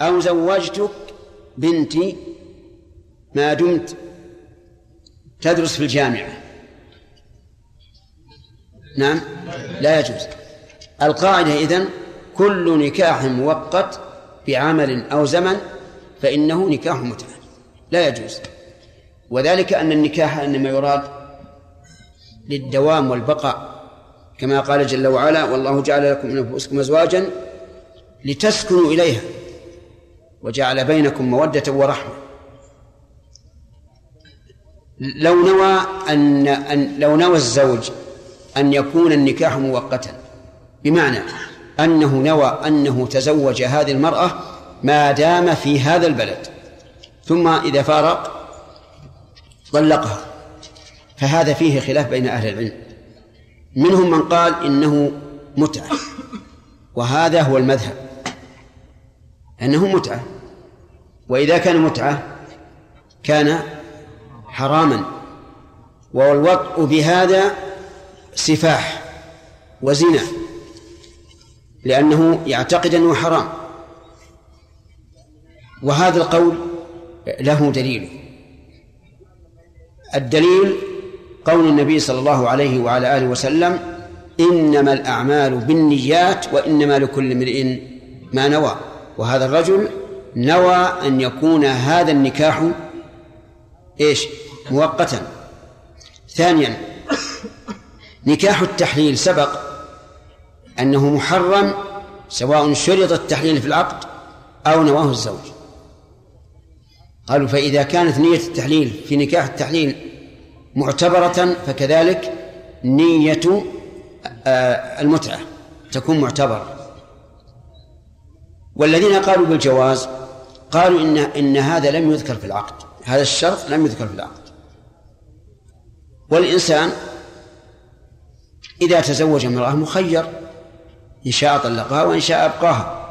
أو زوجتك بنتي ما دمت تدرس في الجامعة. نعم؟ لا يجوز. القاعدة إذن كل نكاح مؤقت بعمل أو زمن فإنه نكاح متعة لا يجوز. وذلك أن النكاح إنما يراد للدوام والبقاء. كما قال جل وعلا والله جعل لكم من أنفسكم أزواجا لتسكنوا إليها. وجعل بينكم مودة ورحمة. لو نوى أن, أن لو نوى الزوج أن يكون النكاح مؤقتا بمعنى أنه نوى أنه تزوج هذه المرأة ما دام في هذا البلد ثم إذا فارق طلقها. فهذا فيه خلاف بين أهل العلم. منهم من قال إنه متعة وهذا هو المذهب أنه متعة. وإذا كان متعة كان حراما. والوطء بهذا سفاح وزنا لأنه يعتقد أنه حرام. وهذا القول له دليل. الدليل قول النبي صلى الله عليه وعلى آله وسلم إنما الأعمال بالنيات وإنما لكل امرئ ما نوى. وهذا الرجل نوى أن يكون هذا النكاح إيش؟ مؤقتا. ثانيا نكاح التحليل سبق أنه محرم سواء شرط التحليل في العقد أو نواه الزوج. قالوا فإذا كانت نية التحليل في نكاح التحليل معتبرة فكذلك نية آه، المتعة تكون معتبرة. والذين قالوا بالجواز قالوا إن إن هذا لم يذكر في العقد. هذا الشرط لم يذكر في العقد. والإنسان إذا تزوج امرأة مخير إن شاء طلقها وإن شاء أبقاها.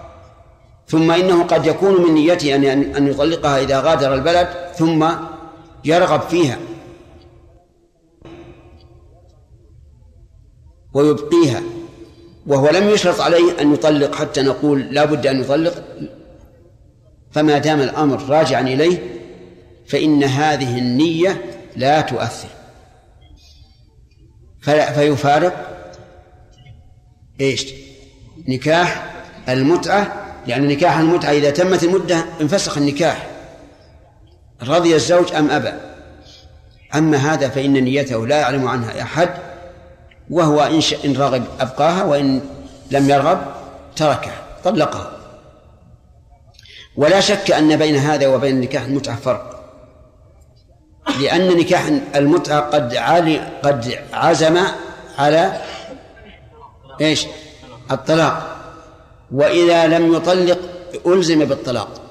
ثم إنه قد يكون من نيته أن أن يطلقها إذا غادر البلد ثم يرغب فيها ويبقيها. وهو لم يشرط عليه أن يطلق حتى نقول لا بد أن يطلق. فما دام الأمر راجعا إليه فإن هذه النية لا تؤثر. فيفارق إيش؟ نكاح المتعة يعني نكاح المتعة إذا تمت المدة انفسخ النكاح رضي الزوج أم أبى. أما هذا فإن نيته لا يعلم عنها أحد وهو إن, إن رغب أبقاها وإن لم يرغب تركها طلقها. ولا شك أن بين هذا وبين نكاح المتعة فرق. لأن نكاح المتعة قد علي قد عزم على إيش؟ الطلاق. وإذا لم يطلق ألزم بالطلاق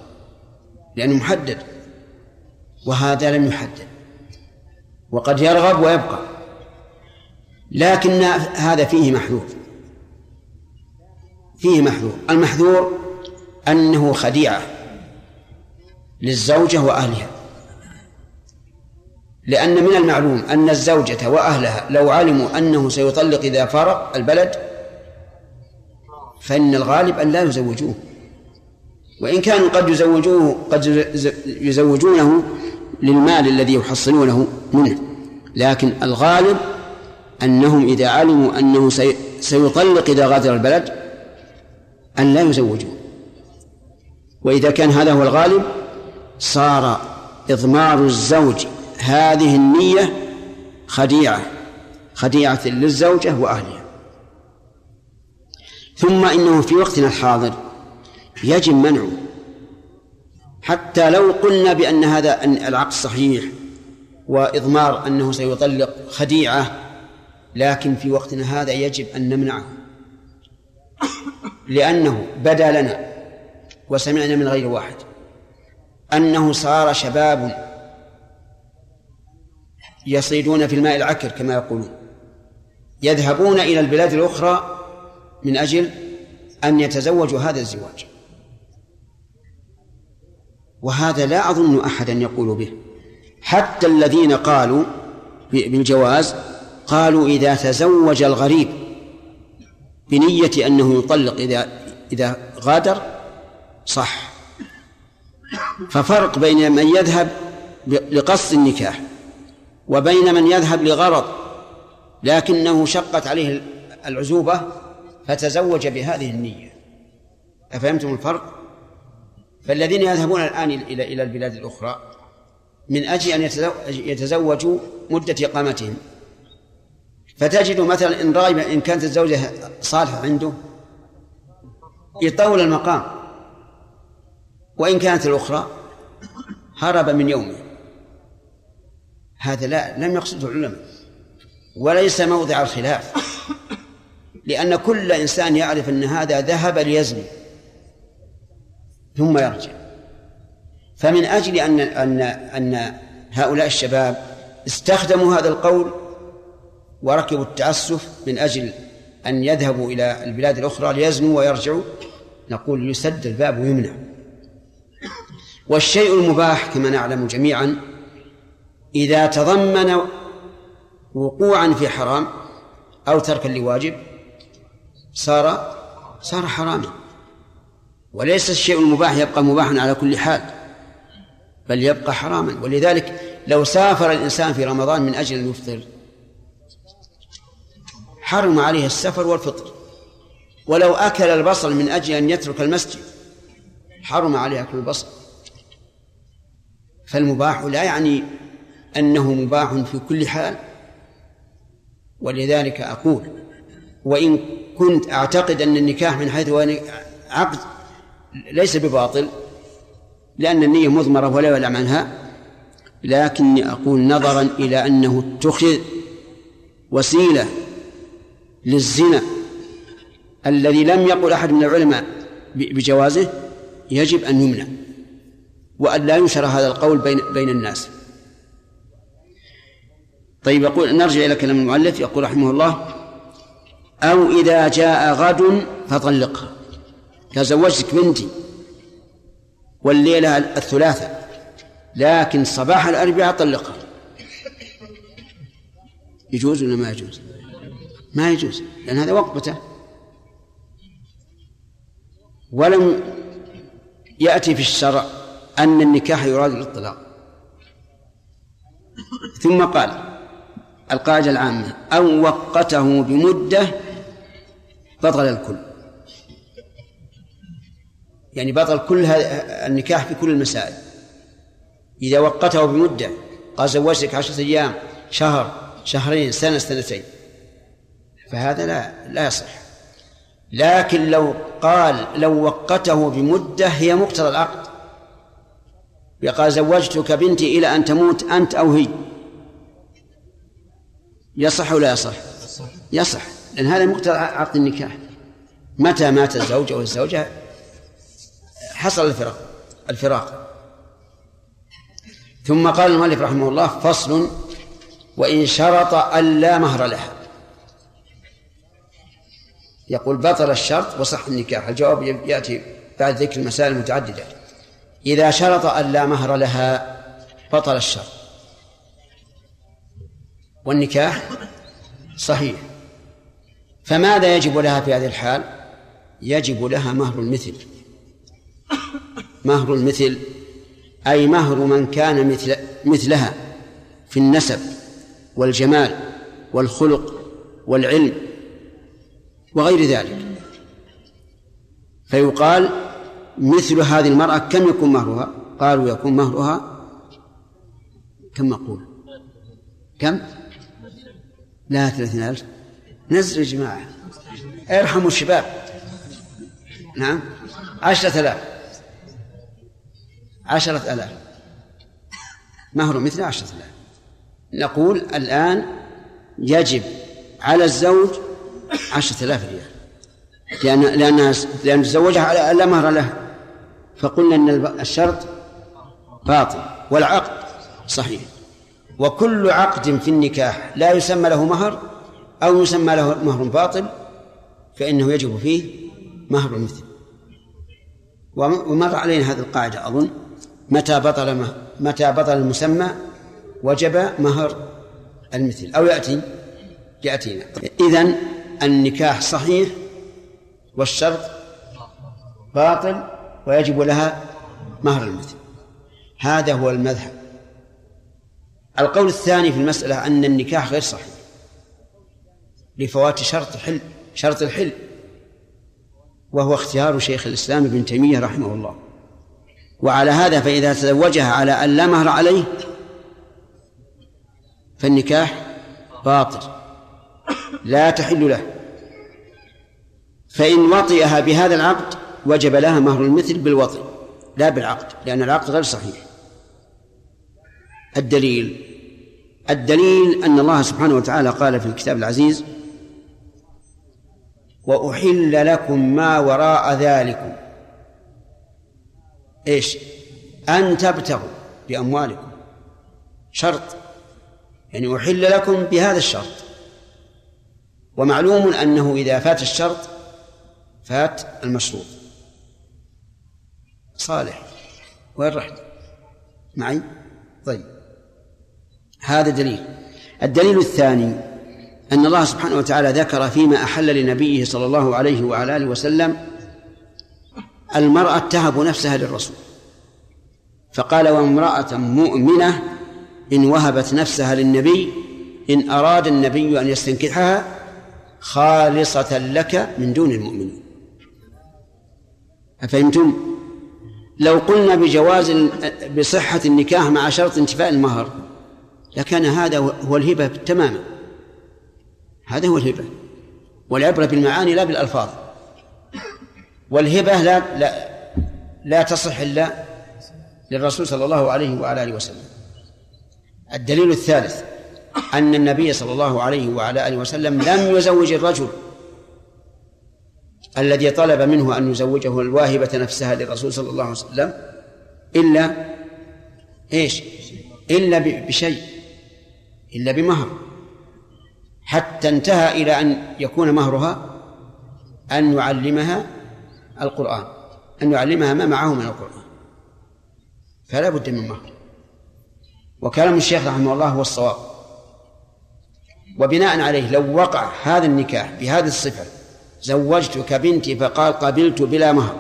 لأنه محدد. وهذا لم يحدد. وقد يرغب ويبقى. لكن هذا فيه محذور. فيه محذور. المحذور أنه خديعة. للزوجة وأهلها. لأن من المعلوم أن الزوجة وأهلها لو علموا أنه سيطلق إذا فارق البلد فإن الغالب أن لا يزوجوه. وإن كانوا قد يزوجوه قد يزوجونه للمال الذي يحصلونه منه. لكن الغالب أنهم إذا علموا أنه سيطلق إذا غادر البلد أن لا يزوجوه. وإذا كان هذا هو الغالب صار إضمار الزوج هذه النية خديعة خديعة للزوجة وأهلها. ثم إنه في وقتنا الحاضر يجب منعه حتى لو قلنا بأن هذا العقد صحيح وإضمار أنه سيطلق خديعة لكن في وقتنا هذا يجب أن نمنعه. لأنه بدا لنا وسمعنا من غير واحد. أنه صار شباب يصيدون في الماء العكر كما يقولون. يذهبون إلى البلاد الأخرى من أجل أن يتزوجوا هذا الزواج. وهذا لا أظن أحدا يقول به. حتى الذين قالوا بالجواز قالوا إذا تزوج الغريب بنية أنه يطلق إذا إذا غادر صح. ففرق بين من يذهب لقصد النكاح وبين من يذهب لغرض لكنه شقت عليه العزوبة فتزوج بهذه النية. أفهمتم الفرق؟ فالذين يذهبون الآن إلى إلى البلاد الأخرى من أجل أن يتزوجوا مدة إقامتهم. فتجد مثلا إن راغب إن كانت الزوجة صالحة عنده يطول المقام. وإن كانت الأخرى هرب من يومه. هذا لا لم يقصده العلماء. وليس موضع الخلاف. لأن كل إنسان يعرف أن هذا ذهب ليزني. ثم يرجع. فمن أجل أن أن أن هؤلاء الشباب استخدموا هذا القول وركبوا التعسف من أجل أن يذهبوا إلى البلاد الأخرى ليزنوا ويرجعوا نقول يسد الباب ويمنع. والشيء المباح كما نعلم جميعا إذا تضمن وقوعا في حرام أو تركا لواجب صار صار حراما. وليس الشيء المباح يبقى مباحا على كل حال بل يبقى حراما. ولذلك لو سافر الإنسان في رمضان من أجل أن يفطر حرم عليه السفر والفطر. ولو أكل البصل من أجل أن يترك المسجد حرم عليه أكل البصل. فالمباح لا يعني أنه مباح في كل حال. ولذلك أقول وإن كنت أعتقد أن النكاح من حيث عقد ليس بباطل لأن النية مضمرة ولا يعلم عنها. لكني أقول نظرا إلى أنه اتخذ وسيلة للزنا الذي لم يقل أحد من العلماء بجوازه يجب أن يمنع. وأن لا ينشر هذا القول بين بين الناس. طيب يقول نرجع إلى كلام المؤلف يقول رحمه الله أو إذا جاء غد فطلقها تزوجتك بنتي. والليلة الثلاثة. لكن صباح الأربعاء طلقها يجوز ولا ما يجوز؟ ما يجوز لأن هذا وقته ولم يأتي في الشرع. أن النكاح يراد للطلاق ثم قال القاعدة العامة أو وقته بمدة بطل الكل. يعني بطل كل النكاح في كل المسائل. إذا وقته بمدة قال زوجتك عشرة أيام شهر شهرين سنة سنتين. فهذا لا لا يصح. لكن لو قال لو وقته بمدة هي مقتضى العقد. قال زوجتك بنتي إلى أن تموت أنت أو هي. يصح ولا يصح؟ يصح. لأن هذا مقتضى عقد النكاح. متى مات الزوج أو الزوجة؟ حصل الفراق الفراق. ثم قال المؤلف رحمه الله فصل وإن شرط ألا مهر لها. يقول بطل الشرط وصح النكاح. الجواب يأتي بعد ذكر المسائل المتعددة. إذا شرط أن لا مهر لها بطل الشرط والنكاح صحيح. فماذا يجب لها في هذه الحال؟ يجب لها مهر المثل. مهر المثل أي مهر من كان مثل مثلها في النسب والجمال والخلق والعلم وغير ذلك. فيقال مثل هذه المرأة كم يكون مهرها؟ قالوا يكون مهرها كم مقول كم؟ لا ثلاثين ألف. نزل يا جماعة. ارحموا الشباب. نعم. عشرة آلاف. عشرة آلاف. مهر مثل عشرة آلاف. نقول الآن يجب على الزوج عشرة آلاف ريال. لأن لأنها لأن تزوجها لا مهر له. فقلنا أن الشرط باطل والعقد صحيح. وكل عقد في النكاح لا يسمى له مهر أو يسمى له مهر باطل فإنه يجب فيه مهر المثل ومر علينا هذه القاعدة أظن. متى بطل متى بطل المسمى وجب مهر المثل. أو يأتي يأتينا إذن النكاح صحيح والشرط باطل ويجب لها مهر المثل. هذا هو المذهب. القول الثاني في المسألة أن النكاح غير صحيح. لفوات شرط حل شرط الحل. وهو اختيار شيخ الإسلام ابن تيمية رحمه الله. وعلى هذا فإذا تزوجها على أن لا مهر عليه فالنكاح باطل. لا تحل له. فإن وطئها بهذا العقد وجب لها مهر المثل بالوطئ لا بالعقد لأن العقد غير صحيح. الدليل الدليل أن الله سبحانه وتعالى قال في الكتاب العزيز وأحل لكم ما وراء ذلكم. إيش؟ أن تبتغوا بأموالكم. شرط. يعني أحل لكم بهذا الشرط. ومعلوم أنه إذا فات الشرط فات المشروط. صالح. وين رحت؟ معي؟ طيب. هذا دليل. الدليل الثاني أن الله سبحانه وتعالى ذكر فيما أحل لنبيه صلى الله عليه وعلى آله وسلم المرأة تهب نفسها للرسول. فقال وامرأة مؤمنة إن وهبت نفسها للنبي إن أراد النبي أن يستنكحها خالصة لك من دون المؤمنين. أفهمتم؟ لو قلنا بجواز بصحة النكاح مع شرط انتفاء المهر لكان هذا هو الهبة تماما. هذا هو الهبة. والعبرة بالمعاني لا بالألفاظ. والهبة لا لا لا تصح إلا للرسول صلى الله عليه وعلى آله وسلم. الدليل الثالث أن النبي صلى الله عليه وعلى آله وسلم لم يزوج الرجل الذي طلب منه أن يزوجه الواهبة نفسها للرسول صلى الله عليه وسلم إلا إيش؟ إلا بشيء إلا بمهر. حتى انتهى إلى أن يكون مهرها أن يعلمها القرآن أن يعلمها ما معه من القرآن. فلا بد من مهر. وكلام الشيخ رحمه الله هو الصواب. وبناء عليه لو وقع هذا النكاح بهذه الصفة زوجتك بنتي فقال قبلت بلا مهر.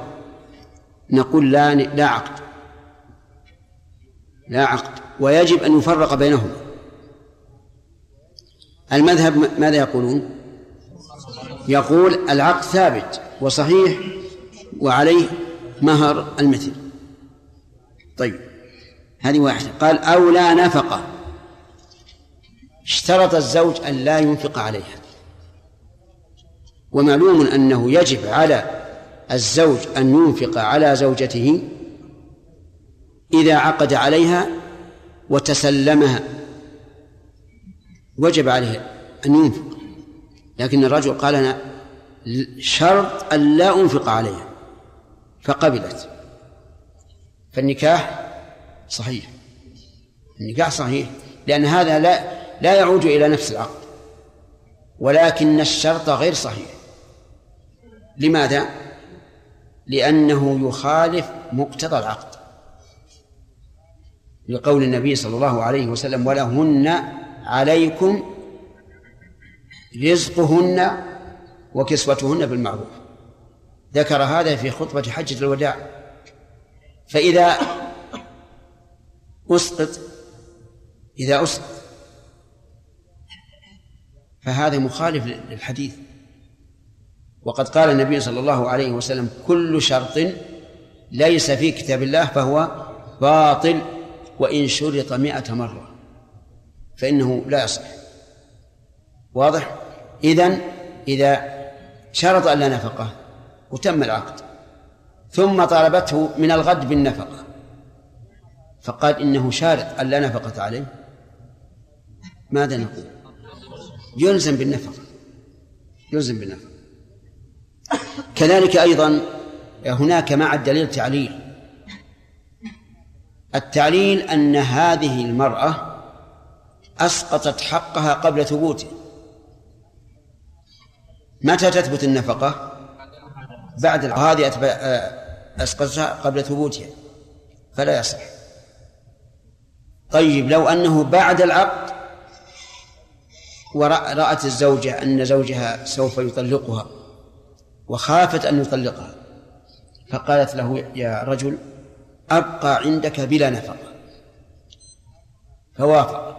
نقول لا لا عقد. لا عقد. ويجب أن يفرق بينهما. المذهب ماذا يقولون؟ يقول العقد ثابت وصحيح وعليه مهر المثل. طيب هذه واحدة. قال أو لا نفقة. اشترط الزوج أن لا ينفق عليها. ومعلوم أنه يجب على الزوج أن ينفق على زوجته إذا عقد عليها وتسلمها. وجب عليه أن ينفق. لكن الرجل قال أنا شرط أن لا أنفق عليها. فقبلت. فالنكاح صحيح. النكاح صحيح. لأن هذا لا لا يعود إلى نفس العقد. ولكن الشرط غير صحيح. لماذا؟ لأنه يخالف مقتضى العقد. لقول النبي صلى الله عليه وسلم ولهن عليكم رزقهن وكسوتهن بالمعروف. ذكر هذا في خطبة حجة الوداع. فإذا أسقط إذا أسقط فهذا مخالف للحديث. وقد قال النبي صلى الله عليه وسلم كل شرط ليس في كتاب الله فهو باطل وإن شرط مئة مرة فإنه لا يصح. واضح؟ إذن إذا شرط أن لا نفقة وتم العقد ثم طالبته من الغد بالنفقة فقال إنه شارط أن لا نفقة عليه. ماذا نقول؟ يلزم بالنفقة يلزم بالنفقة. كذلك أيضا هناك مع الدليل تعليل. التعليل أن هذه المرأة أسقطت حقها قبل ثبوته متى تثبت النفقة؟ بعد هذه أسقطتها قبل ثبوتها. فلا يصح. طيب لو أنه بعد العقد ورأت الزوجة أن زوجها سوف يطلقها. وخافت أن يطلقها. فقالت له يا رجل أبقى عندك بلا نفقة. فوافق.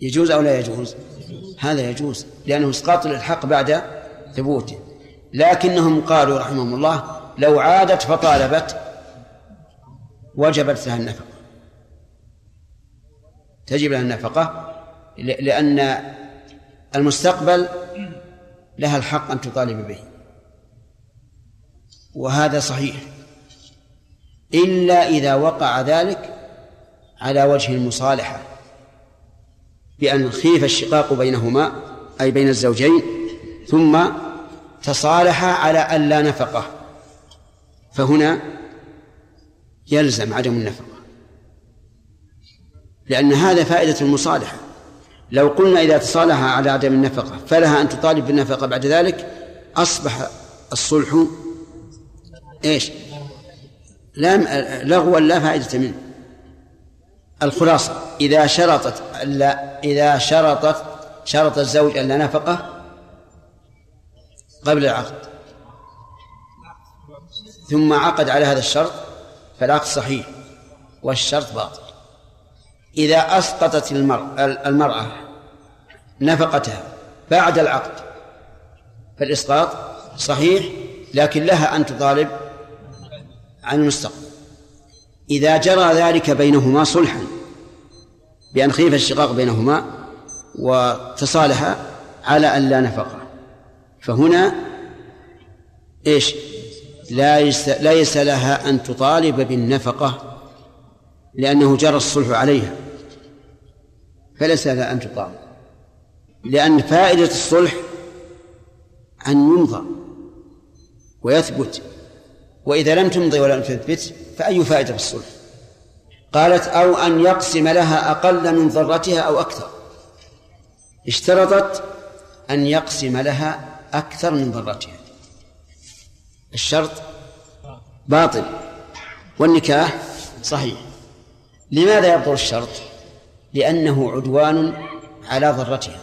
يجوز أو لا يجوز؟ هذا يجوز لأنه إسقاط للحق بعد ثبوته. لكنهم قالوا رحمهم الله لو عادت فطالبت وجبت لها النفقة. تجب لها النفقة لأن المستقبل لها الحق أن تطالب به. وهذا صحيح. إلا إذا وقع ذلك على وجه المصالحة. بأن خيف الشقاق بينهما أي بين الزوجين ثم تصالحا على أن لا نفقة. فهنا يلزم عدم النفقة. لأن هذا فائدة المصالحة. لو قلنا إذا تصالح على عدم النفقة فلها أن تطالب بالنفقة بعد ذلك أصبح الصلح إيش؟ لغوا لا فائدة منه. الخلاصة إذا شرطت لا إذا شرطت شرط الزوج أن لا نفقة قبل العقد. ثم عقد على هذا الشرط فالعقد صحيح والشرط باطل. إذا أسقطت المرأة نفقتها بعد العقد فالإسقاط صحيح لكن لها أن تطالب عن المستقبل. إذا جرى ذلك بينهما صلحا بأن خيف الشقاق بينهما وتصالحا على أن لا نفقة. فهنا إيش؟ ليس ليس لها أن تطالب بالنفقة لأنه جرى الصلح عليها. فليس لها أن تطالب لأن فائدة الصلح أن يمضى ويثبت وإذا لم تمضي ولم تثبت فأي فائدة في الصلح؟ قالت أو أن يقسم لها أقل من ذرتها أو أكثر. اشترطت أن يقسم لها أكثر من ذرتها الشرط باطل والنكاح صحيح. لماذا يبطل الشرط؟ لأنه عدوان على ضرتها.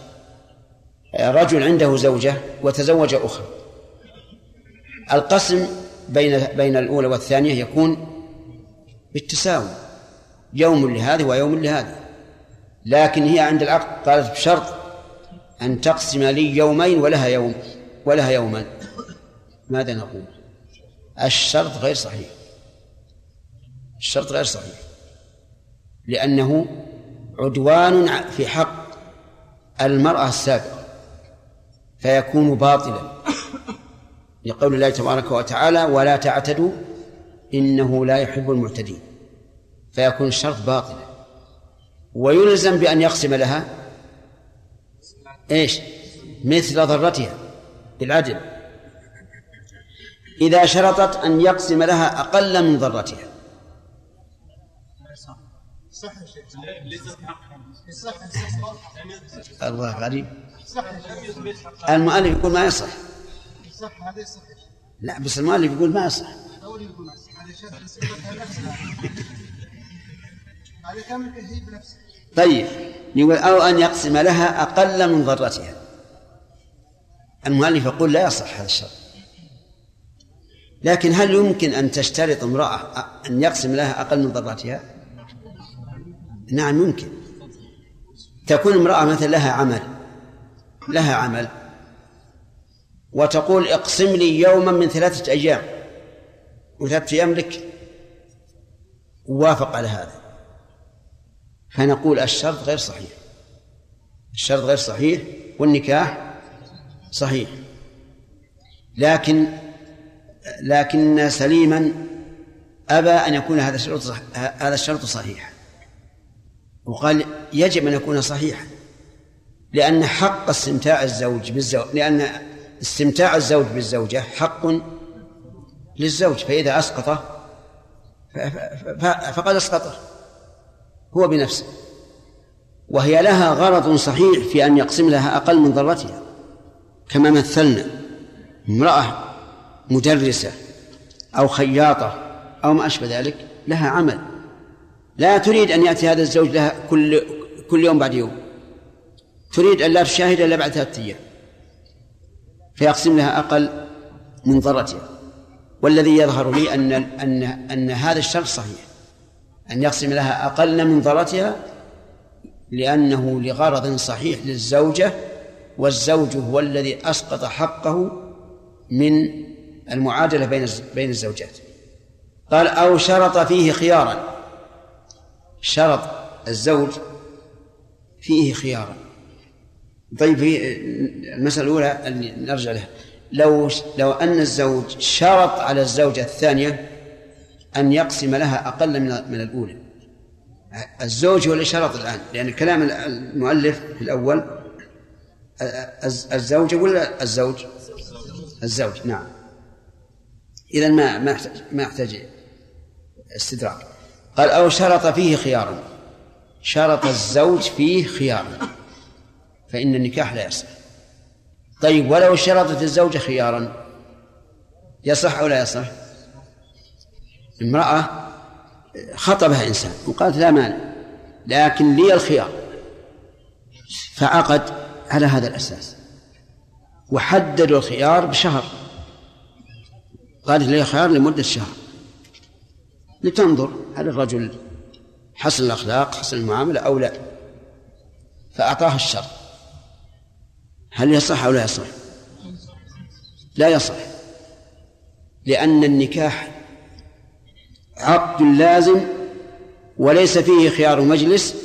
رجل عنده زوجة وتزوج أخرى. القسم بين بين الأولى والثانية يكون بالتساوي يوم لهذه ويوم لهذه. لكن هي عند العقد قالت بشرط أن تقسم لي يومين ولها يوم ولها يوما ماذا نقول؟ الشرط غير صحيح. الشرط غير صحيح. لأنه عدوان في حق المرأة السابقة فيكون باطلا. لقول الله تبارك وتعالى ولا تعتدوا إنه لا يحب المعتدين. فيكون الشرط باطلا. ويلزم بأن يقسم لها إيش؟ مثل ضرتها بالعدل. إذا شرطت أن يقسم لها أقل من ضرتها. الله غريب. المؤلف يقول ما يصح. لا بس المؤلف يقول ما يصح. طيب. يقول أو أن يقسم لها أقل من ضرتها. المؤلف يقول لا يصح هذا الشرط. لكن هل يمكن أن تشترط امرأة أن يقسم لها أقل من ضرتها؟ نعم يمكن. تكون امرأة مثلا لها عمل لها عمل وتقول اقسم لي يوما من ثلاثة أيام وثلاثة أيام لك. ووافق على هذا. فنقول الشرط غير صحيح. الشرط غير صحيح والنكاح صحيح. لكن لكن سليما أبى أن يكون هذا الشرط هذا الشرط صحيح. وقال يجب أن يكون صحيحا لأن حق استمتاع الزوج بالزوج لأن استمتاع الزوج بالزوجة حق للزوج فإذا أسقطه فقد أسقطه هو بنفسه. وهي لها غرض صحيح في أن يقسم لها أقل من ضرتها كما مثلنا امرأة مدرسة أو خياطة أو ما أشبه ذلك لها عمل. لا تريد أن يأتي هذا الزوج لها كل كل يوم بعد يوم. تريد أن لا تشاهد إلا بعد ثلاثة أيام. فيقسم لها أقل من ضرتها والذي يظهر لي أن أن أن هذا الشرط صحيح. أن يقسم لها أقل من ضرتها لأنه لغرض صحيح للزوجة والزوج هو الذي أسقط حقه من المعادلة بين بين الزوجات. قال أو شرط فيه خيارا. شرط الزوج فيه خيارا طيب في المسألة الأولى اللي نرجع لها. لو لو أن الزوج شرط على الزوجة الثانية أن يقسم لها أقل من من الأولى. الزوج هو اللي شرط الآن لأن كلام المؤلف في الأول الزوجة ولا الزوج؟ الزوج نعم. إذا ما ما ما يحتاج استدراك. قال أو شرط فيه خيارا شرط الزوج فيه خيارا فإن النكاح لا يصح. طيب ولو شرطت الزوجة خيارا يصح أو لا يصح؟ امرأة خطبها إنسان وقالت لا مانع لكن لي الخيار. فعقد على هذا الأساس. وحددوا الخيار بشهر. قالت لي خيار لمدة شهر. لتنظر هل الرجل حسن الأخلاق حسن المعاملة أو لا. فأعطاها الشر. هل يصح أو لا يصح؟ لا يصح. لأن النكاح عقد لازم وليس فيه خيار مجلس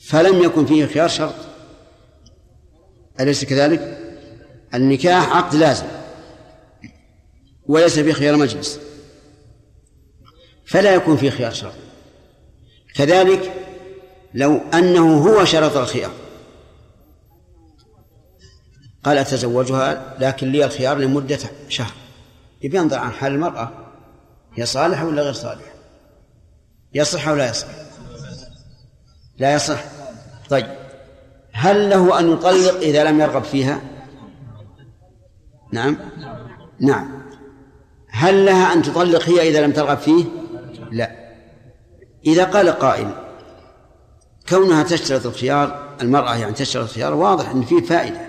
فلم يكن فيه خيار شرط. أليس كذلك؟ النكاح عقد لازم وليس فيه خيار مجلس. فلا يكون فيه خيار شرط كذلك لو أنه هو شرط الخيار. قال أتزوجها لكن لي الخيار لمدة شهر. يبي ينظر عن حال المرأة هي صالحة ولا غير صالحة؟ يصح أو لا يصح؟ لا يصح. طيب هل له أن يطلق إذا لم يرغب فيها؟ نعم. نعم. هل لها أن تطلق هي إذا لم ترغب فيه؟ لا. إذا قال قائل كونها تشترط الخيار المرأة يعني تشترط الخيار واضح أن فيه فائدة.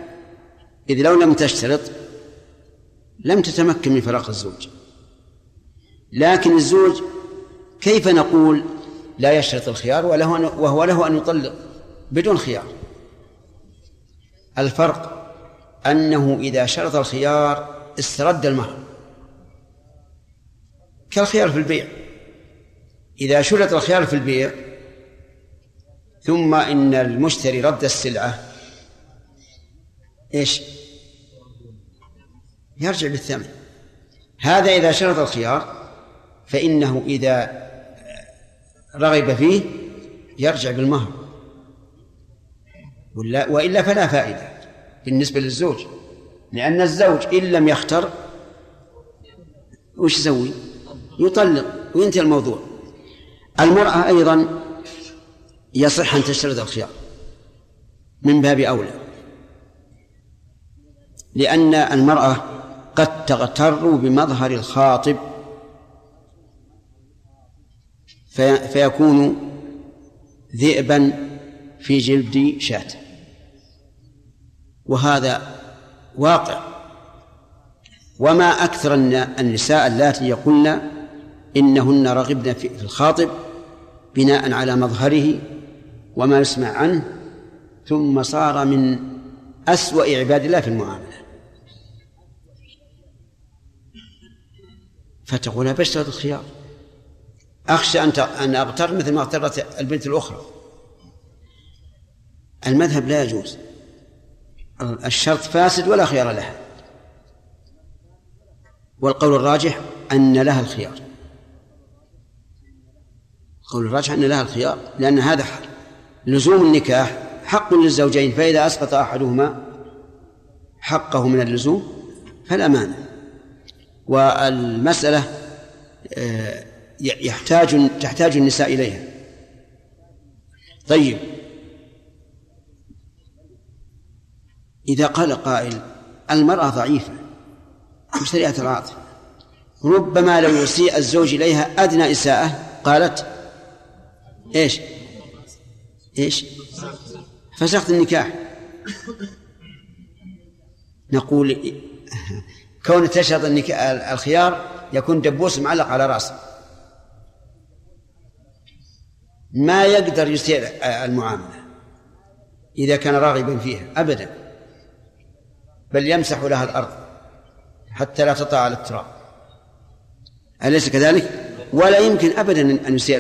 إذ لو لم تشترط لم تتمكن من فراق الزوج. لكن الزوج كيف نقول لا يشترط الخيار وله وهو له أن يطلق بدون خيار؟ الفرق أنه إذا شرط الخيار استرد المهر كالخيار في البيع. إذا شرط الخيار في البيع ثم إن المشتري رد السلعة إيش؟ يرجع بالثمن. هذا إذا شرط الخيار فإنه إذا رغب فيه يرجع بالمهر. وإلا فلا فائدة بالنسبة للزوج. لأن الزوج إن لم يختر وش يسوي؟ يطلق وينتهي الموضوع. المرأة أيضا يصح أن تشترط الخيار من باب أولى لأن المرأة قد تغتر بمظهر الخاطب في فيكون ذئبا في جلد شاة. وهذا واقع. وما أكثر النساء اللاتي يقولن إنهن رغبن في الخاطب بناء على مظهره وما يسمع عنه ثم صار من أسوأ عباد الله في المعاملة. فتقول بشرة الخيار. أخشى أن أن أغتر مثل ما اغترت البنت الأخرى. المذهب لا يجوز. الشرط فاسد ولا خيار لها. والقول الراجح أن لها الخيار. القول الراجح أن لها الخيار لأن هذا لزوم النكاح حق للزوجين فإذا أسقط أحدهما حقه من اللزوم فلا مانع. والمسألة آه، يحتاج تحتاج النساء إليها. طيب. إذا قال قائل المرأة ضعيفة مشترية العاطفة ربما لو يسيء الزوج إليها أدنى إساءة قالت إيش؟ إيش؟ فسخت النكاح. نقول كون تشهد الخيار يكون دبوس معلق على رأسه. ما يقدر يسير المعاملة إذا كان راغبا فيها أبدا. بل يمسح لها الأرض حتى لا تطع على التراب. أليس كذلك؟ ولا يمكن أبدا أن يسيء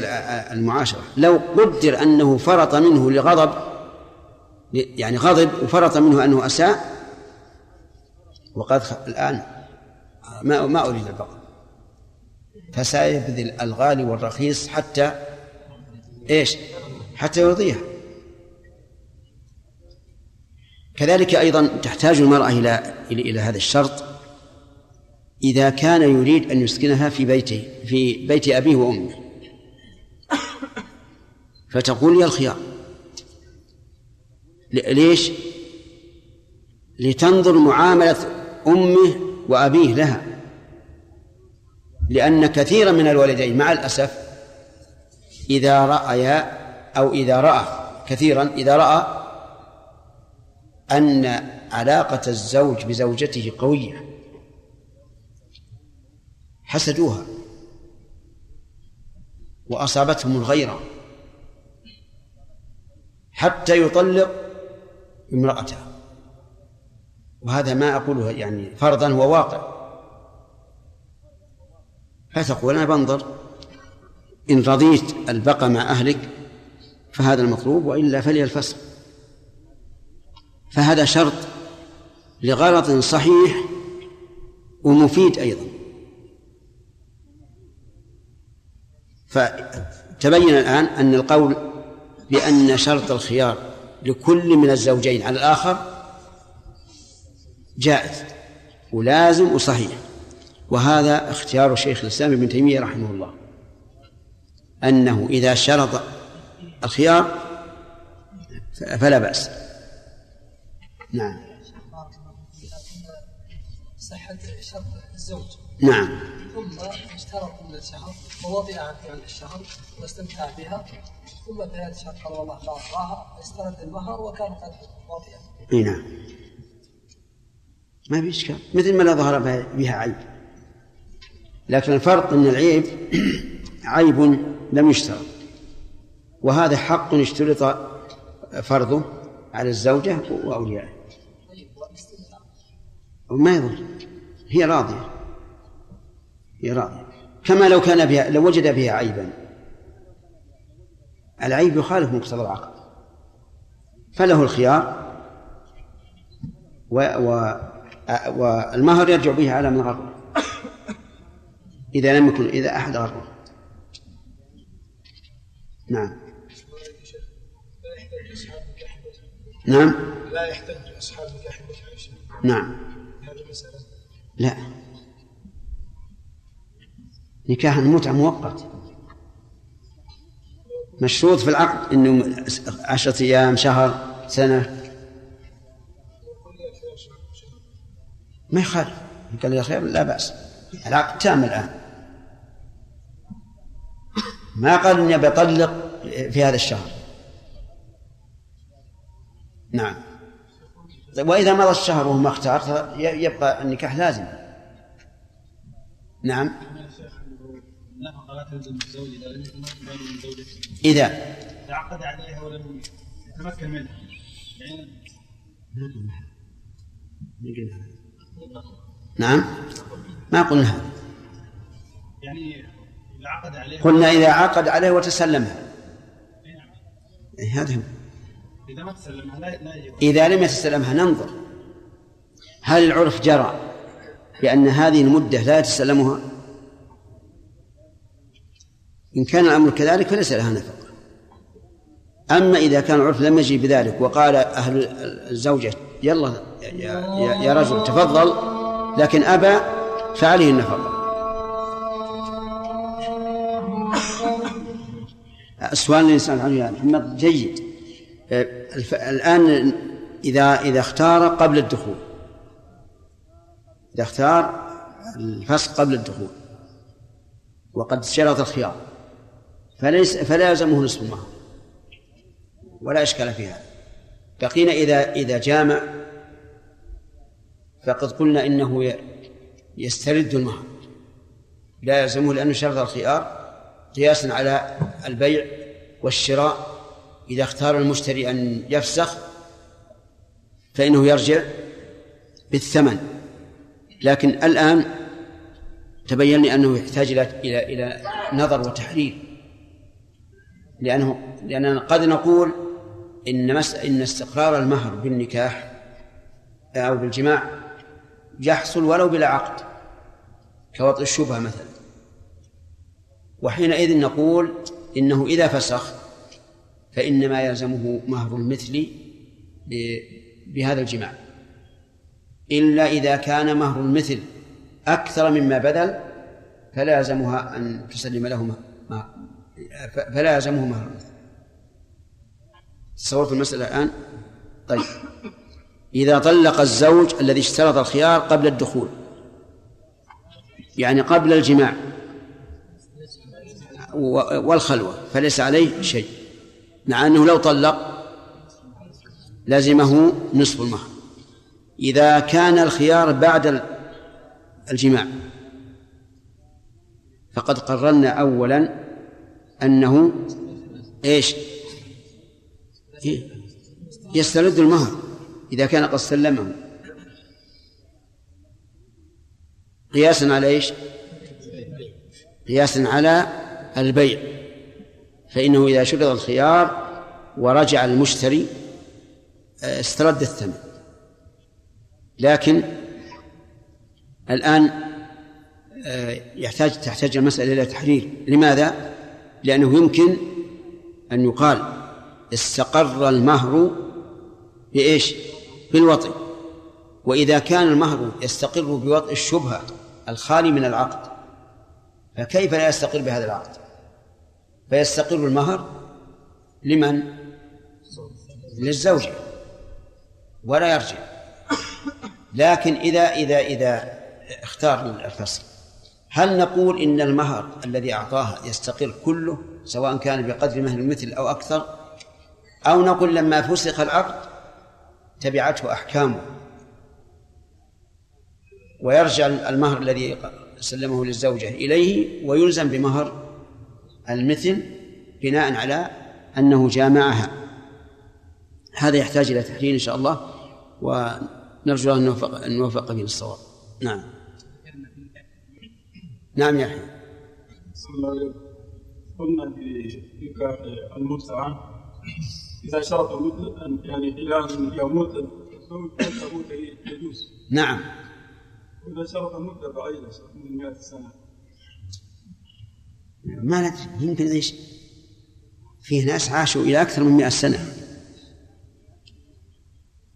المعاشرة. لو قدر أنه فرط منه لغضب يعني غضب وفرط منه أنه أساء وقد الآن ما ما أريد البقاء. فسيبذل الغالي والرخيص حتى إيش؟ حتى يرضيها. كذلك أيضا تحتاج المرأة إلى إلى هذا الشرط. إذا كان يريد أن يسكنها في بيته في بيت أبيه وأمه. فتقول يا الخيار ليش؟ لتنظر معاملة أمه وأبيه لها. لأن كثيرا من الوالدين مع الأسف إذا رأيا أو إذا رأى كثيرا إذا رأى أن علاقة الزوج بزوجته قوية. حسدوها وأصابتهم الغيرة حتى يطلق امرأته وهذا ما أقوله يعني فرضا هو واقع. فتقول أنا بنظر إن رضيت البقاء مع أهلك فهذا المطلوب وإلا فلي الفصل فهذا شرط لغرض صحيح ومفيد أيضا. فتبين الآن أن القول بأن شرط الخيار لكل من الزوجين على الآخر جائز ولازم وصحيح. وهذا اختيار شيخ الإسلام ابن تيمية رحمه الله أنه إذا شرط الخيار فلا بأس. نعم. صحة شرط الزوج. نعم. ثم اشترط الشهر ووضع عن الشهر واستمتع بها ثم في هذا الشهر قال والله ما أرضاها استرد المهر وكان قد وضع إي نعم. ما في إشكال. مثل ما لا ظهر بها عيب. لكن الفرق إن العيب عيب لم يشترط. وهذا حق اشترط فرضه على الزوجة وأوليائه. ما يضر. هي راضية. هي راضية. كما لو كان بها لو وجد بها عيبا. العيب يخالف مقتضى العقد فله الخيار و, و والمهر يرجع به على من غره إذا لم يكن إذا أحد غره نعم. نعم. لا يحتج أصحاب نعم. لا. نكاح المتعة مؤقت. مشروط في العقد إنه عشرة أيام شهر سنة. ما يخالف. قال يا خير لا بأس. العقد تام الآن. ما قال إني بطلق في هذا الشهر. نعم. وإذا مضى الشهر وهو ما اختار يبقى النكاح لازم. نعم. النفقة لا تلزم الزوج إذا لم يتمكن من زوجته إذا تعقد عليها ولم يتمكن منها. يعني نعم. ما قلنا هذا يعني إذا عقد عليها قلنا إذا عقد عليها وتسلمها. إيه هذا هو. إذا ما تسلمها لا إذا لم يتسلمها ننظر. هل العرف جرى؟ بأن هذه المدة لا يتسلمها. إن كان الأمر كذلك فليس لها نفقة. أما إذا كان العرف لم يجي بذلك وقال أهل الزوجة يلا يا, يا رجل تفضل لكن أبى فعليه النفقة. اللي يسأل عنه محمد جيد. الآن إذا إذا اختار قبل الدخول إذا اختار الفسق قبل الدخول وقد شرط الخيار فليس فلا يلزمه نصف المهر ولا إشكال في هذا. بقينا إذا إذا جامع فقد قلنا إنه يسترد المهر لا يلزمه لأنه شرط الخيار قياسا على البيع والشراء. إذا اختار المشتري أن يفسخ فإنه يرجع بالثمن. لكن الآن تبين لي أنه يحتاج إلى إلى إلى نظر وتحرير. لأنه لأننا قد نقول إن مس إن استقرار المهر بالنكاح أو بالجماع يحصل ولو بلا عقد كوطء الشبهة مثلا. وحينئذ نقول إنه إذا فسخ فإنما يلزمه مهر المثل بهذا الجماع. إلا إذا كان مهر المثل أكثر مما بذل فلا أن تسلم له فلا يلزمه مهر تصورت المسألة الآن؟ طيب. إذا طلق الزوج الذي اشترط الخيار قبل الدخول يعني قبل الجماع والخلوة فليس عليه شيء مع أنه لو طلق لزمه نصف المهر. إذا كان الخيار بعد الجماع فقد قررنا أولا أنه إيش؟ يسترد المهر إذا كان قد سلمه. قياسا على إيش؟ قياسا على البيع. فإنه إذا شرط الخيار ورجع المشتري آه، استرد الثمن. لكن الآن آه، يحتاج تحتاج المسألة إلى تحرير. لماذا؟ لأنه يمكن أن يقال استقر المهر بإيش؟ بالوطئ. وإذا كان المهر يستقر بوطئ الشبهة الخالي من العقد فكيف لا يستقر بهذا العقد؟ فيستقر المهر لمن؟ للزوجة ولا يرجع. لكن إذا إذا إذا اختار الفصل هل نقول إن المهر الذي أعطاها يستقر كله سواء كان بقدر مهر المثل أو أكثر؟ أو نقول لما فسخ العقد تبعته أحكامه ويرجع المهر الذي سلمه للزوجة إليه ويلزم بمهر المثل بناء على أنه جامعها. هذا يحتاج إلى تحليل إن شاء الله ونرجو أن نوفق, أن نوفق به الصواب نعم. نعم يحيى قلنا في المتعة. إذا شرط أن يعني إلى أن يموت الزوج تموت يجوز نعم. إذا شرط مدة بعيدة من 100 سنة. ما ندري يمكن إيش؟ فيه ناس عاشوا إلى أكثر من مئة سنة.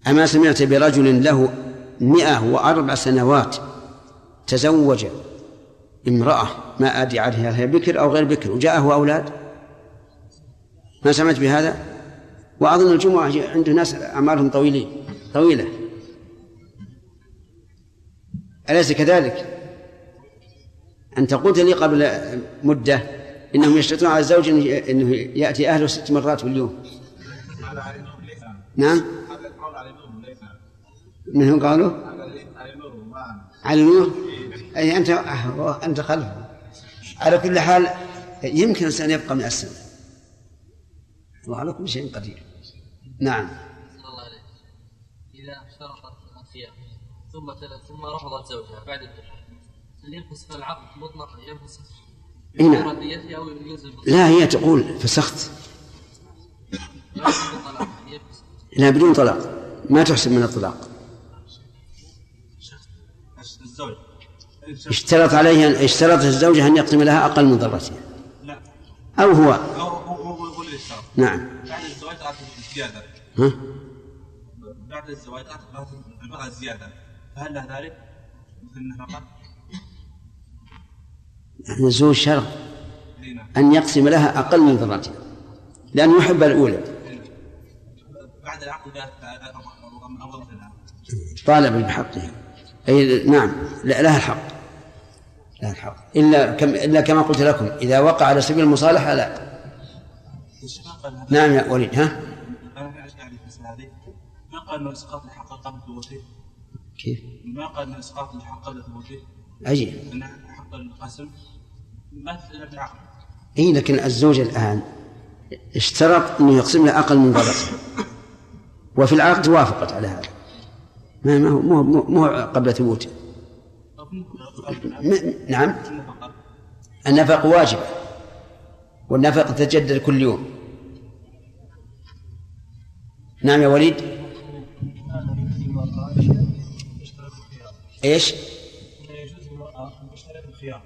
أما سمعت برجل له مئة وأربع سنوات تزوج امرأة ما أدري عليها هي بكر أو غير بكر وجاءه أولاد. ما سمعت بهذا؟ وأظن الجمعة عنده ناس أعمارهم طويلين طويلة. أليس كذلك؟ أنت قلت لي قبل مدة إنهم يشترطون على الزوج إنه يأتي أهله ست مرات في اليوم. نعم؟ منهم قالوا؟ على النور أي أنت أنت خلفه. على كل حال يمكن الإنسان يبقى من السنة وعلى كل شيء قدير. نعم. إذا اشترطت الخيار ثم ثم رفضت زوجها بعد الدخول هل ينفسخ العقد مطلقا؟ ينفسخ نعم. لا هي تقول فسخت. لا بدون طلاق. ما تحسب من الطلاق. الزوج. اشترط عليها اشترطت الزوجة أن يقسم لها أقل من ضرتها لا. أو هو. أو هو هو اللي اشترط نعم. بعد الزواج أعطت زيادة. ها؟ بعد الزواج أعطت المرأة زيادة. فهل له ذلك؟ مثل النفقة؟ يعني الزوج شرط نعم. أن يقسم لها أقل من ضرتها لأنه يحب الأولى. بعد العقد طالب بحقه أي نعم لها الحق. لها الحق إلا كم إلا كما قلت لكم إذا وقع على سبيل المصالحة لا. نعم يا وليد ها؟ ما قال انه اسقاط الحق قبل ثبوته كيف؟ ما قال انه اسقاط الحق قبل ثبوته عجيب إن حق القسم. ما في العقد إي لكن الزوج الآن اشترط أنه يقسم له أقل من ضرر وفي العقد وافقت على هذا. ما ما هو مو مو, مو قبل ثبوته. نعم. النفقة واجبة والنفقة تتجدد كل يوم. نعم يا وليد. إيش؟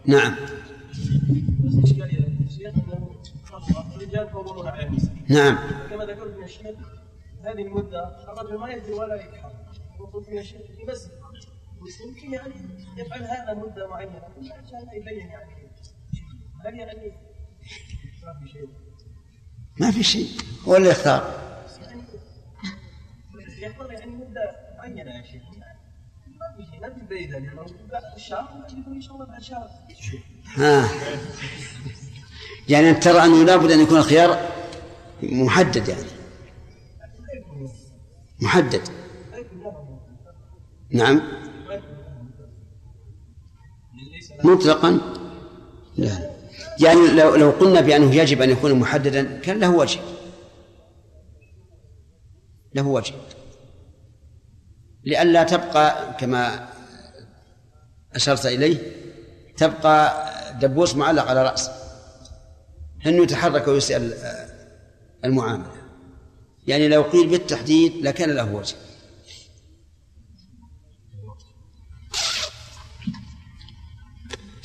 نعم. نعم. كما ذكرت من الشيخ هذه المدة الرجل ما يدري ولا يتحرك المفروض من الشيخ بس بس يمكن يعني؟ يفعل هذا مدة معينة. عشان يبين يعني. هل يعني ما في شيء. ما في شيء. هو اللي يختار. يعني يحضر يعني مدة معينة يا شيخ. ما في شيء. ما في بعيدة لأنه بعد الشهر يكون إن شاء الله بعد شهر. ها. يعني أنت ترى أنه لابد أن يكون الخيار محدد يعني. محدد. نعم. مطلقا؟ لا. يعني لو لو قلنا بأنه يجب أن يكون محددا كان له وجه. له وجه. لئلا تبقى كما أشرت إليه تبقى دبوس معلق على رأسه أنه يتحرك ويسأل المعاملة. يعني لو قيل بالتحديد لكان له وجه.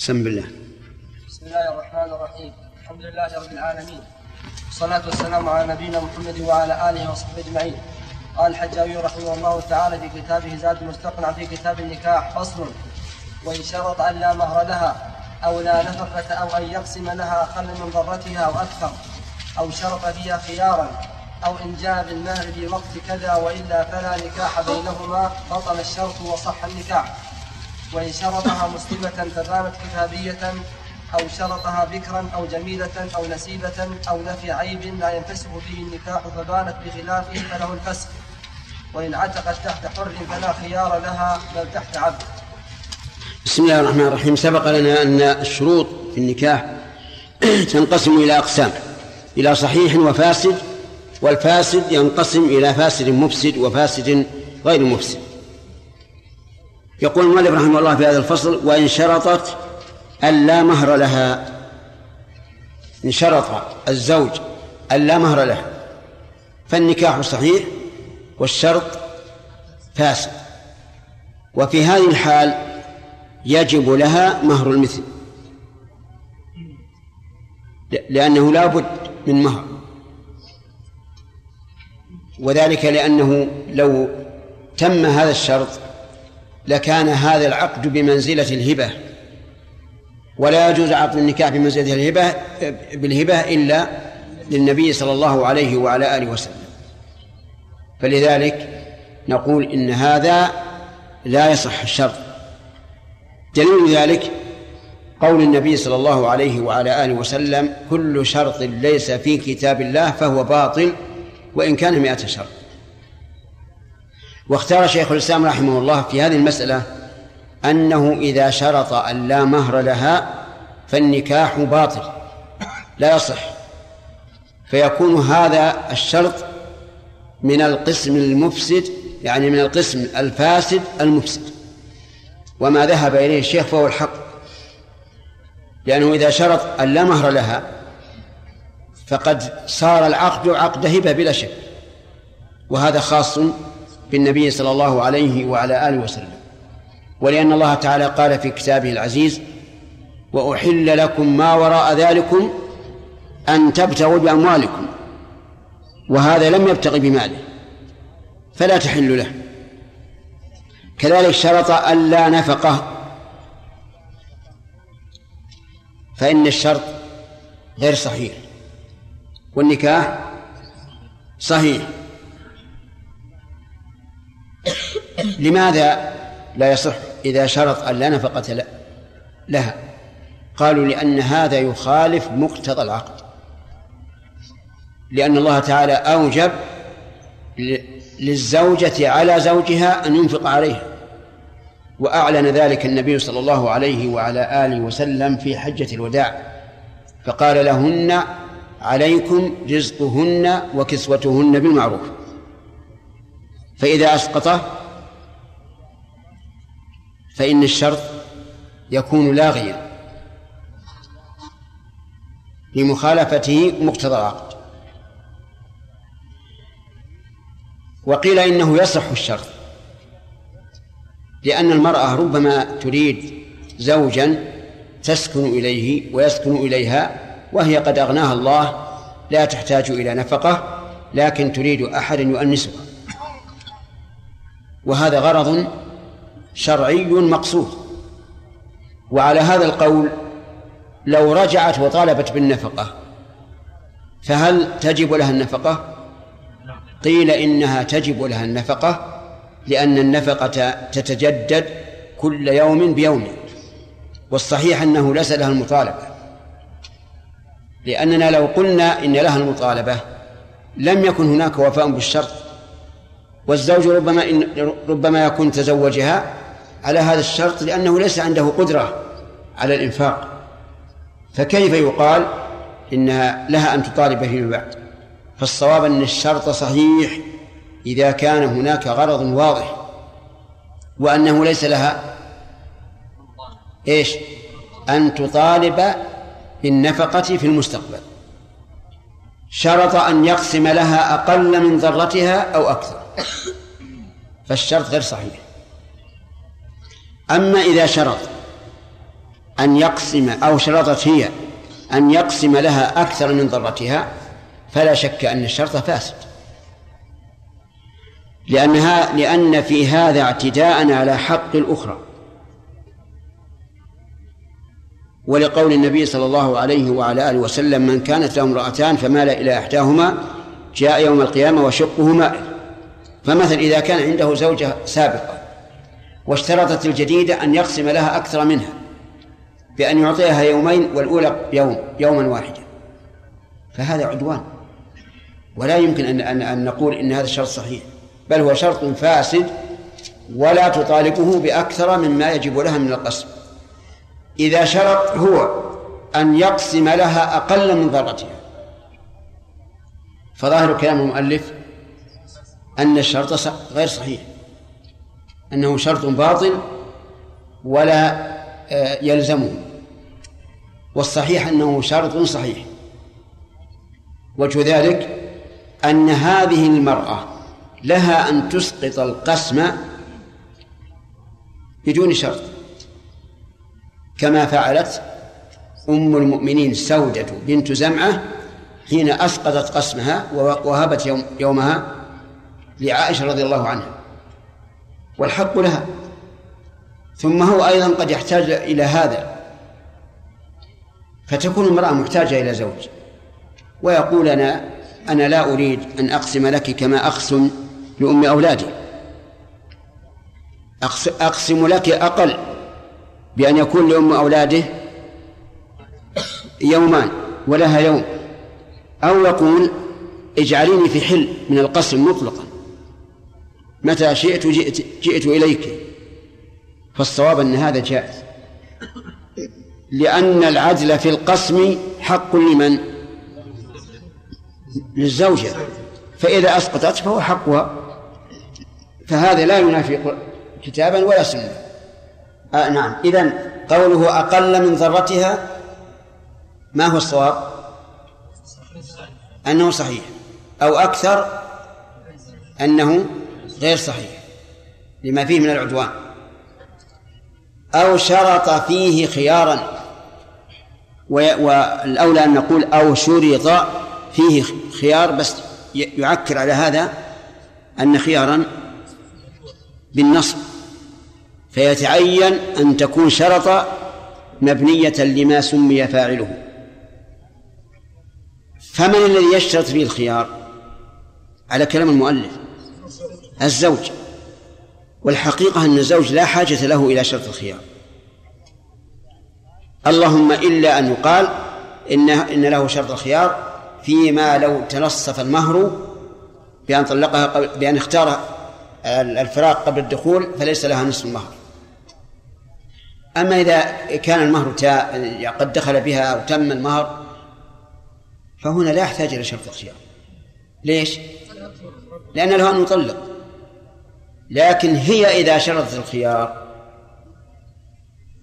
سم بالله بسم الله الرحمن الرحيم. الحمد لله رب العالمين. والصلاة والسلام على نبينا محمد وعلى آله وصحبه أجمعين. قال الحجاوي رحمه الله تعالى في كتابه زاد المستقنع في كتاب النكاح فصل وإن شرط أن لا مهر لها أو لا نفقة أو أن يقسم لها أقل من ضرتها أو أكثر أو شرط فيها خيارا أو إن جاء بالمهر في وقت كذا وإلا فلا نكاح بينهما بطل الشرط وصح النكاح. وإن شرطها مسلمة فبانت كتابية أو شرطها بكرا أو جميلة أو نسيبة أو نفي عيب لا ينفسخ فيه النكاح فبانت بخلافه فله الفسخ. وإن عتقت تحت حر فلا خيار لها بل تحت عبد. بسم الله الرحمن الرحيم. سبق لنا أن الشروط في النكاح تنقسم إلى أقسام إلى صحيح وفاسد والفاسد ينقسم إلى فاسد مفسد وفاسد غير مفسد. يقول المؤلف رحمه الله في هذا الفصل وإن شرطت أن لا مهر لها. إن شرط الزوج أن لا مهر لها. فالنكاح صحيح والشرط فاسد. وفي هذه الحال يجب لها مهر المثل. لأنه لا بد من مهر. وذلك لأنه لو تم هذا الشرط لكان هذا العقد بمنزلة الهبة. ولا يجوز عقد النكاح بمنزلة الهبة بالهبة إلا للنبي صلى الله عليه وعلى آله وسلم. فلذلك نقول إن هذا لا يصح الشرط. دليل ذلك قول النبي صلى الله عليه وعلى آله وسلم كل شرط ليس في كتاب الله فهو باطل وإن كان مئة شرط. واختار شيخ الإسلام رحمه الله في هذه المسألة أنه إذا شرط أن لا مهر لها فالنكاح باطل لا يصح. فيكون هذا الشرط من القسم المفسد يعني من القسم الفاسد المفسد. وما ذهب إليه الشيخ فهو الحق. لأنه إذا شرط أن لا مهر لها فقد صار العقد عقد هبة بلا شك. وهذا خاص بالنبي صلى الله عليه وعلى آله وسلم. ولأن الله تعالى قال في كتابه العزيز وأحل لكم ما وراء ذلكم أن تبتغوا بأموالكم وهذا لم يبتغ بماله فلا تحل له. كذلك شرط ألا نفقة فإن الشرط غير صحيح والنكاح صحيح. لماذا لا يصح إذا شرط أن لا نفقة لها؟ قالوا لأن هذا يخالف مقتضى العقد. لأن الله تعالى أوجب للزوجة على زوجها أن ينفق عليها. وأعلن ذلك النبي صلى الله عليه وعلى آله وسلم في حجة الوداع. فقال لهن عليكم رزقهن وكسوتهن بالمعروف. فإذا أسقطه فإن الشرط يكون لاغيا لمخالفته مقتضى العقد. وقيل إنه يصح الشرط لأن المرأة ربما تريد زوجا تسكن إليه ويسكن إليها وهي قد أغناها الله لا تحتاج إلى نفقة لكن تريد أحدا يؤنسها. وهذا غرض شرعي مقصود وعلى هذا القول لو رجعت وطالبت بالنفقة فهل تجب لها النفقة؟ قيل إنها تجب لها النفقة لأن النفقة تتجدد كل يوم بيوم والصحيح أنه ليس لها المطالبة لأننا لو قلنا إن لها المطالبة لم يكن هناك وفاء بالشرط والزوج ربما إن ربما يكون تزوجها على هذا الشرط لأنه ليس عنده قدرة على الإنفاق. فكيف يقال إنها لها أن تطالب فيما بعد؟ فالصواب أن الشرط صحيح إذا كان هناك غرض واضح وأنه ليس لها إيش؟ أن تطالب بالنفقة في المستقبل. شرط أن يقسم لها أقل من ذرتها أو أكثر. فالشرط غير صحيح. أما إذا شرط أن يقسم أو شرطت هي أن يقسم لها أكثر من ذرتها فلا شك أن الشرط فاسد. لأنها لأن في هذا اعتداء على حق الأخرى. ولقول النبي صلى الله عليه وعلى آله وسلم من كانت له امرأتان فمال إلى إحداهما جاء يوم القيامة وشقه مائل فمثل إذا كان عنده زوجة سابقة واشترطت الجديدة أن يقسم لها أكثر منها بأن يعطيها يومين والأولى يوم يوما واحدا. فهذا عدوان. ولا يمكن أن أن, أن نقول إن هذا الشرط صحيح بل هو شرط فاسد ولا تطالبه بأكثر مما يجب لها من القسم. إذا شرط هو أن يقسم لها أقل من ذرتها فظاهر كلام المؤلف أن الشرط غير صحيح. أنه شرط باطل ولا آه، يلزمه. والصحيح أنه شرط صحيح. وجه ذلك أن هذه المرأة لها أن تسقط القسم بدون شرط. كما فعلت أم المؤمنين سودة بنت زمعة حين أسقطت قسمها ووهبت يوم يومها لعائشة رضي الله عنها. والحق لها. ثم هو أيضا قد يحتاج إلى هذا. فتكون المرأة محتاجة إلى زوج. ويقول أنا أنا لا أريد أن أقسم لك كما أقسم لأم أولادي. أقسم لك أقل بأن يكون لأم أولاده يومان ولها يوم. أو يقول اجعليني في حل من القسم مطلقا. متى شئت جئت, جئت إليك. فالصواب أن هذا جائز. لأن العدل في القسم حق لمن؟ للزوجة. فإذا أسقطت فهو حقها. فهذا لا ينافي كتابا ولا سنة. آه نعم. إذن قوله أقل من ذرتها ما هو الصواب؟ أنه صحيح. أو أكثر أنه غير صحيح لما فيه من العدوان. أو شرط فيه خيارا. والأولى أن نقول أو شرط فيه خيار بس يعكر على هذا أن خيارا بالنصب. فيتعين أن تكون شرط مبنية لما سمي فاعله. فمن الذي يشترط فيه الخيار؟ على كلام المؤلف. الزوج. والحقيقة أن الزوج لا حاجة له إلى شرط الخيار. اللهم إلا أن يقال إن إن له شرط الخيار فيما لو تنصف المهر بأن طلقها قبل بأن اختار الفراق قبل الدخول فليس لها نصف المهر. أما إذا كان المهر قد دخل بها أو تم المهر فهنا لا يحتاج إلى شرط الخيار. ليش؟ لأن له أن يطلق. لكن هي إذا شرطت الخيار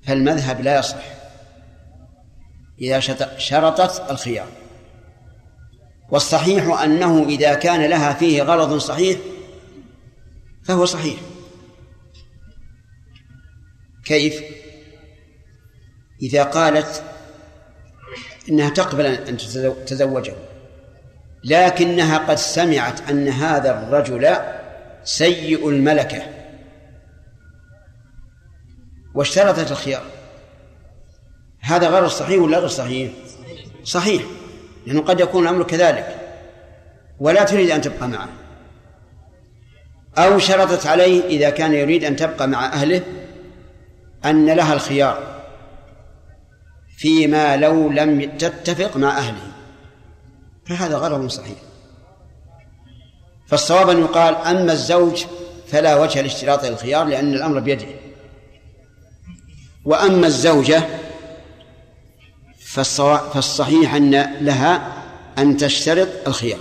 فالمذهب لا يصح. إذا شرطت الخيار. والصحيح أنه إذا كان لها فيه غرض صحيح فهو صحيح. كيف؟ إذا قالت إنها تقبل أن تتزوجه لكنها قد سمعت أن هذا الرجل سيء الملكة. واشترطت الخيار. هذا غير صحيح ولا غير صحيح؟ صحيح لأنه قد يكون الأمر كذلك. ولا تريد أن تبقى معه. أو شرطت عليه إذا كان يريد أن تبقى مع أهله أن لها الخيار فيما لو لم تتفق مع أهله. فهذا غرض صحيح. فالصواب أن يقال أما الزوج فلا وجه لاشتراط الخيار لأن الأمر بيده. وأما الزوجة فالصحيح أن لها أن تشترط الخيار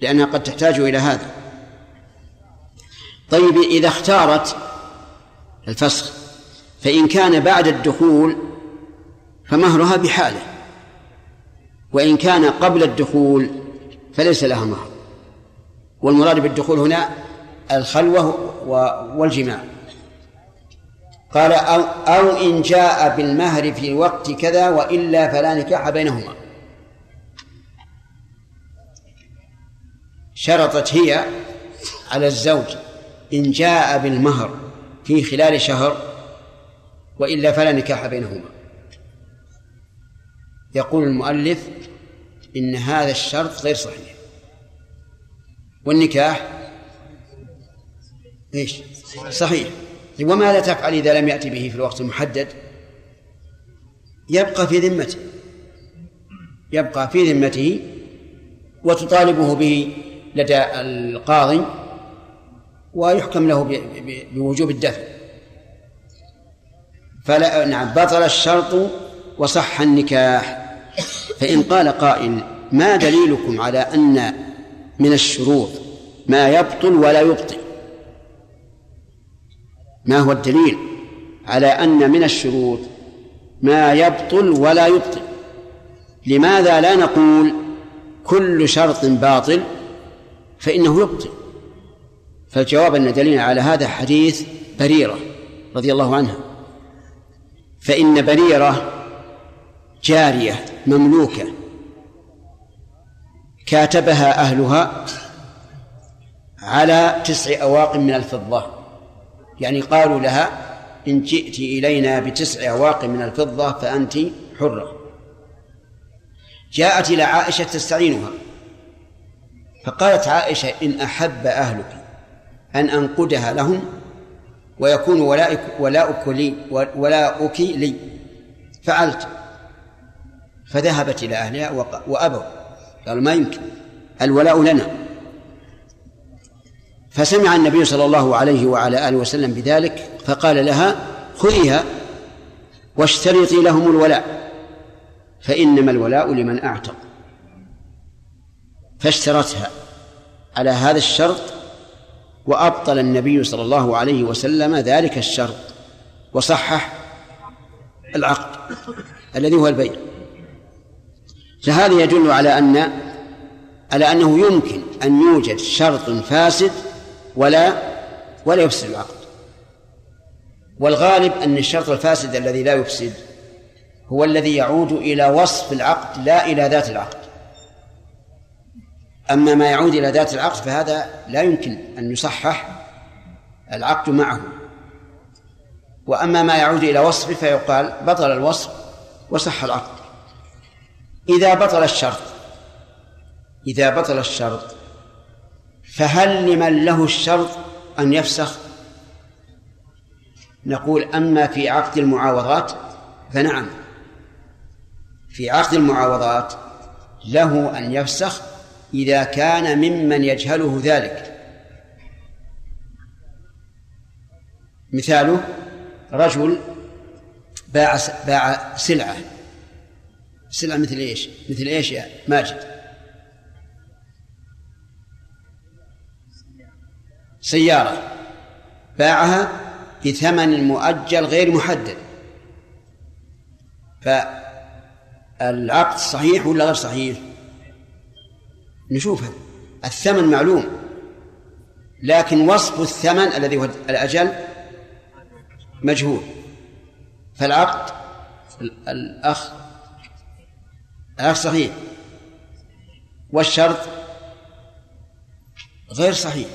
لأنها قد تحتاج إلى هذا. طيب إذا اختارت الفسخ فإن كان بعد الدخول فمهرها بحاله وإن كان قبل الدخول فليس لها مهر. والمراد بالدخول هنا الخلوة والجماع. قال أو, أو إن جاء بالمهر في وقت كذا وإلا فلا نكاح بينهما. شرطت هي على الزوج إن جاء بالمهر في خلال شهر وإلا فلا نكاح بينهما. يقول المؤلف إن هذا الشرط غير صحيح. والنكاح؟ إيش؟ صحيح. وماذا تفعل إذا لم يأتي به في الوقت المحدد؟ يبقى في ذمته. يبقى في ذمته وتطالبه به لدى القاضي ويحكم له بوجوب الدفع. فلا نعم بطل الشرط وصح النكاح. فإن قال قائل ما دليلكم على أن من الشروط. ما يبطل ولا يبطل ما هو الدليل على أن من الشروط ما يبطل ولا يبطل لماذا لا نقول كل شرط باطل فإنه يبطل فالجواب أن دليل على هذا حديث بريرة رضي الله عنها. فإن بريرة جارية مملوكة. كاتبها أهلها على تسع أواق من الفضة. يعني قالوا لها إن جئت إلينا بتسع أواق من الفضة فأنت حرة. جاءت إلى عائشة تستعينها فقالت عائشة إن أحب أهلك أن أنقدها لهم ويكون ولاؤك ولاؤك لي ولاؤك لي. فعلت فذهبت إلى أهلها وأبوا. قالوا ما يمكن الولاء لنا. فسمع النبي صلى الله عليه وعلى آله وسلم بذلك فقال لها خذيها واشترطي لهم الولاء فإنما الولاء لمن أعتق. فاشترتها على هذا الشرط وأبطل النبي صلى الله عليه وسلم ذلك الشرط وصحح العقد الذي هو البيع. فهذا يدل على أن على أنه يمكن أن يوجد شرط فاسد ولا ولا يفسد العقد. والغالب أن الشرط الفاسد الذي لا يفسد هو الذي يعود إلى وصف العقد لا إلى ذات العقد. أما ما يعود إلى ذات العقد فهذا لا يمكن أن يصحح العقد معه. وأما ما يعود إلى وصفه فيقال بطل الوصف وصح العقد. إذا بطل الشرط. إذا بطل الشرط. فهل لمن له الشرط أن يفسخ؟ نقول أما في عقد المعاوضات فنعم. في عقد المعاوضات له أن يفسخ إذا كان ممن يجهله ذلك. مثاله رجل باع باع سلعة. سلعة مثل إيش؟ مثل إيش يا ماجد؟ سيارة باعها بثمن مؤجل غير محدد فالعقد صحيح ولا غير صحيح؟ نشوفها الثمن معلوم لكن وصف الثمن الذي هو الأجل مجهول فالعقد الأخ العقد صحيح. والشرط غير صحيح.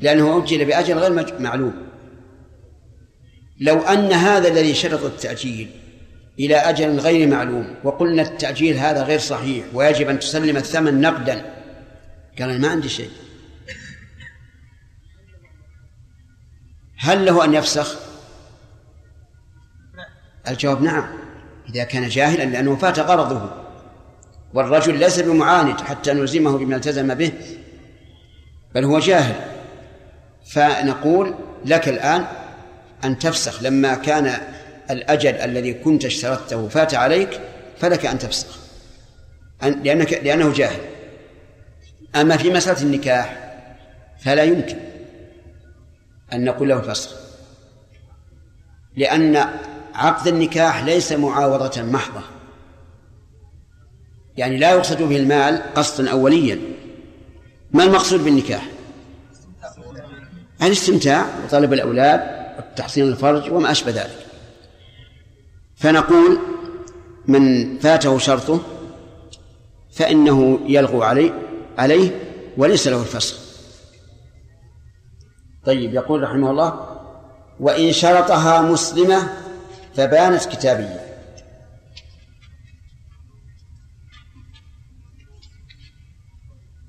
لأنه أجل بأجل غير معلوم. لو أن هذا الذي شرط التأجيل إلى أجل غير معلوم وقلنا التأجيل هذا غير صحيح ويجب أن تسلم الثمن نقدا. قال ما عندي شيء. هل له أن يفسخ؟ الجواب نعم. إذا كان جاهلا لأنه فات غرضه. والرجل ليس بمعاند حتى نلزمه بما التزم به بل هو جاهل. فنقول لك الآن أن تفسخ. لما كان الأجل الذي كنت اشترطته فات عليك فلك أن تفسخ. لأنك لأنه جاهل. أما في مسألة النكاح فلا يمكن أن نقول له فسخ لأن عقد النكاح ليس معاوضة محضة. يعني لا يقصد به المال قصدا أوليا. ما المقصود بالنكاح؟ الاستمتاع وطلب الأولاد وتحصين الفرج وما أشبه ذلك. فنقول من فاته شرطه فإنه يلغو عليه عليه وليس له الفسخ. طيب يقول رحمه الله وإن شرطها مسلمة فبانت كتابية.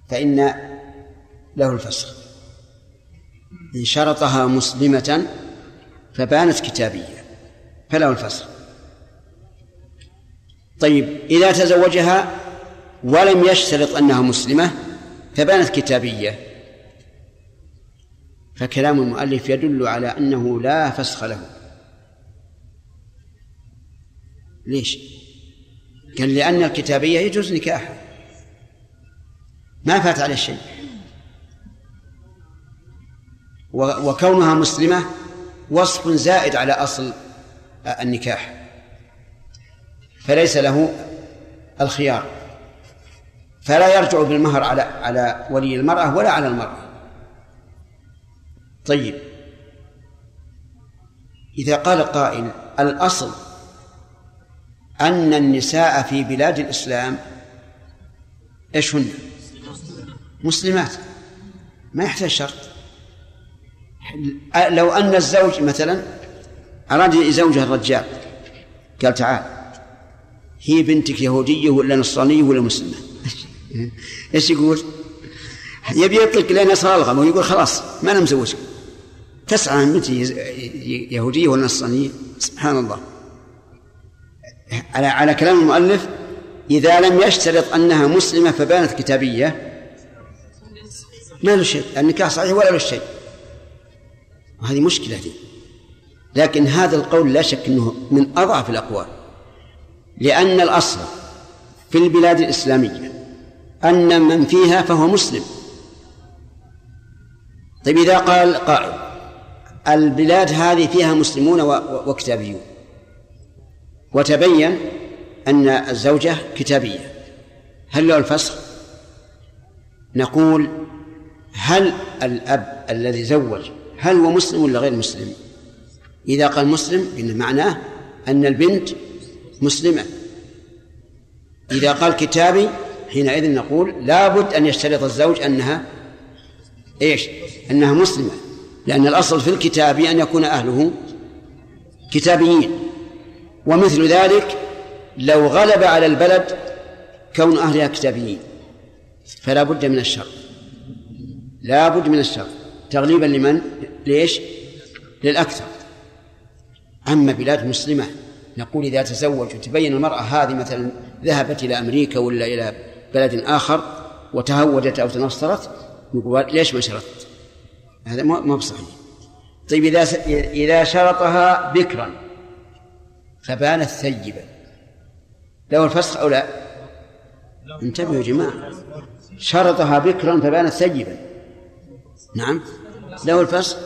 فإن له الفسخ إن شرطها مسلمة فبانت كتابية. فله الفسخ طيب إذا تزوجها ولم يشترط أنها مسلمة فبانت كتابية. فكلام المؤلف يدل على أنه لا فسخ له. ليش؟ قال لأن الكتابية يجوز نكاحها ما فات عليه شيء. وكونها مسلمة وصف زائد على أصل النكاح. فليس له الخيار. فلا يرجع بالمهر على على ولي المرأة ولا على المرأة. طيب. إذا قال قائل الأصل أن النساء في بلاد الإسلام إيش هن؟ مسلمات. ما يحتاج شرط. لو أن الزوج مثلا أراد يزوجها الرجال قال تعال هي بنتك يهودية ولا نصرانية ولا مسلمة؟ إيش يقول؟ يبي يطلق لنا صالغة ويقول خلاص ما أنا مزوجك تسعى بنتي يهودية ولا نصرانية؟ سبحان الله. على على كلام المؤلف إذا لم يشترط أنها مسلمة فبانت كتابية. ما له شيء النكاح صحيح ولا له شيء. وهذه مشكلة دي لكن هذا القول لا شك أنه من أضعف الأقوال. لأن الأصل في البلاد الإسلامية أن من فيها فهو مسلم. طيب إذا قال قائل البلاد هذه فيها مسلمون وكتابيون. وتبين أن الزوجة كتابية. هل له الفسخ؟ نقول هل الأب الذي زوج هل هو مسلم ولا غير مسلم؟ إذا قال مسلم إن معناه أن البنت مسلمة. إذا قال كتابي حينئذ نقول لابد أن يشترط الزوج أنها إيش؟ أنها مسلمة. لأن الأصل في الكتاب أن يكون أهله كتابيين. ومثل ذلك لو غلب على البلد كون أهلها كتابيين. فلا بد من الشر. لا بد من الشر. تغليبا لمن؟ ليش للأكثر. أما بلاد مسلمة نقول إذا تزوج وتبين المرأة هذه مثلا ذهبت إلى أمريكا ولا إلى بلد آخر وتهودت أو تنصرت يقول ليش ما شرطت؟ هذا ما بصحيح. طيب إذا إذا شرطها بكرا فبانت ثيبا له الفسخ أو لا؟ انتبهوا يا جماعة. شرطها بكرا فبانت ثيبا. نعم. له الفسخ.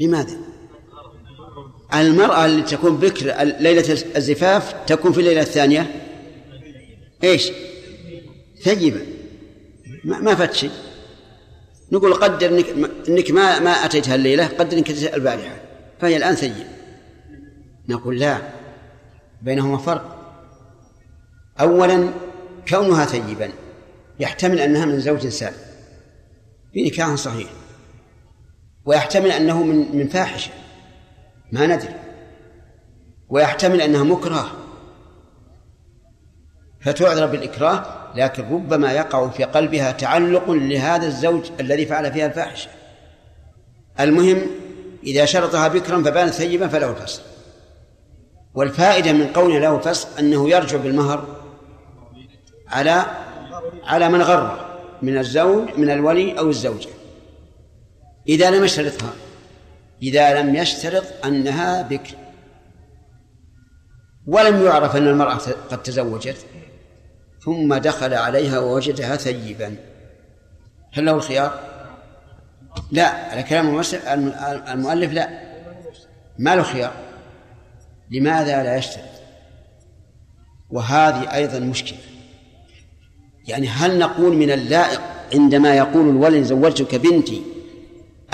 لماذا؟ المرأة اللي تكون بكر ليلة الزفاف تكون في الليلة الثانية؟ إيش؟ ثيبا. ما, ما فات شيء. نقول قدر انك إنك ما ما أتيتها الليلة قدر إنك أتيتها البارحة. فهي الآن ثيب. نقول لا بينهما فرق. اولا كونها ثيبا يحتمل أنها من زوج سابق في نكاح صحيح ويحتمل أنه من من فاحشة ما ندري ويحتمل أنها مكره. فتعذر بالإكراه لكن ربما يقع في قلبها تعلق لهذا الزوج الذي فعل فيها الفاحشة. المهم إذا شرطها بكرا فبانت ثيبا فله الفصل. والفائدة من قوله له فصل أنه يرجع بالمهر على على من غر من الزوج من الولي أو الزوجة. إذا لم يشترطها إذا لم يشترط أنها بكر. ولم يعرف أن المرأة قد تزوجت ثم دخل عليها ووجدها ثيبا. هل له الخيار؟ لا على كلام المؤلف لا. ما له خيار. لماذا لا يشترط؟ وهذه أيضا مشكلة. يعني هل نقول من اللائق عندما يقول الولي زوجتك بنتي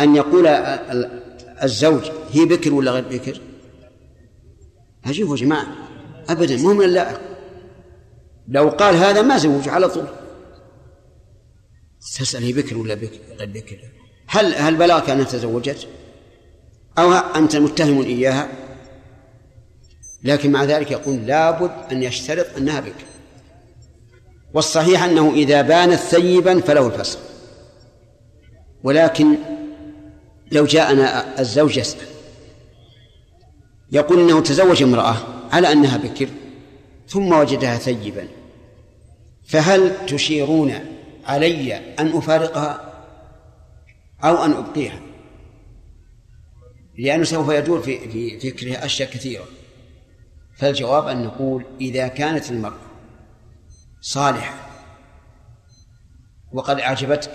أن يقول الزوج هي بكر ولا غير بكر؟ عجيب يا جماعة أبدا مو من اللائق. لو قال هذا ما زوج على طول. تسأل هي بكر ولا بكر غير بكر؟ هل هل بلغك أنها تزوجت أو أنت متهم إياها؟ لكن مع ذلك يقول لابد أن يشترط أنها بكر والصحيح أنه إذا بانت ثيبا فله الفسق ولكن لو جاءنا الزوج يسأل. يقول إنه تزوج امرأة على أنها بكر ثم وجدها ثيبا. فهل تشيرون علي أن أفارقها أو أن أبقيها؟ لأنه سوف يدور في في فكره أشياء كثيرة. فالجواب أن نقول إذا كانت المرأة صالحة وقد أعجبتك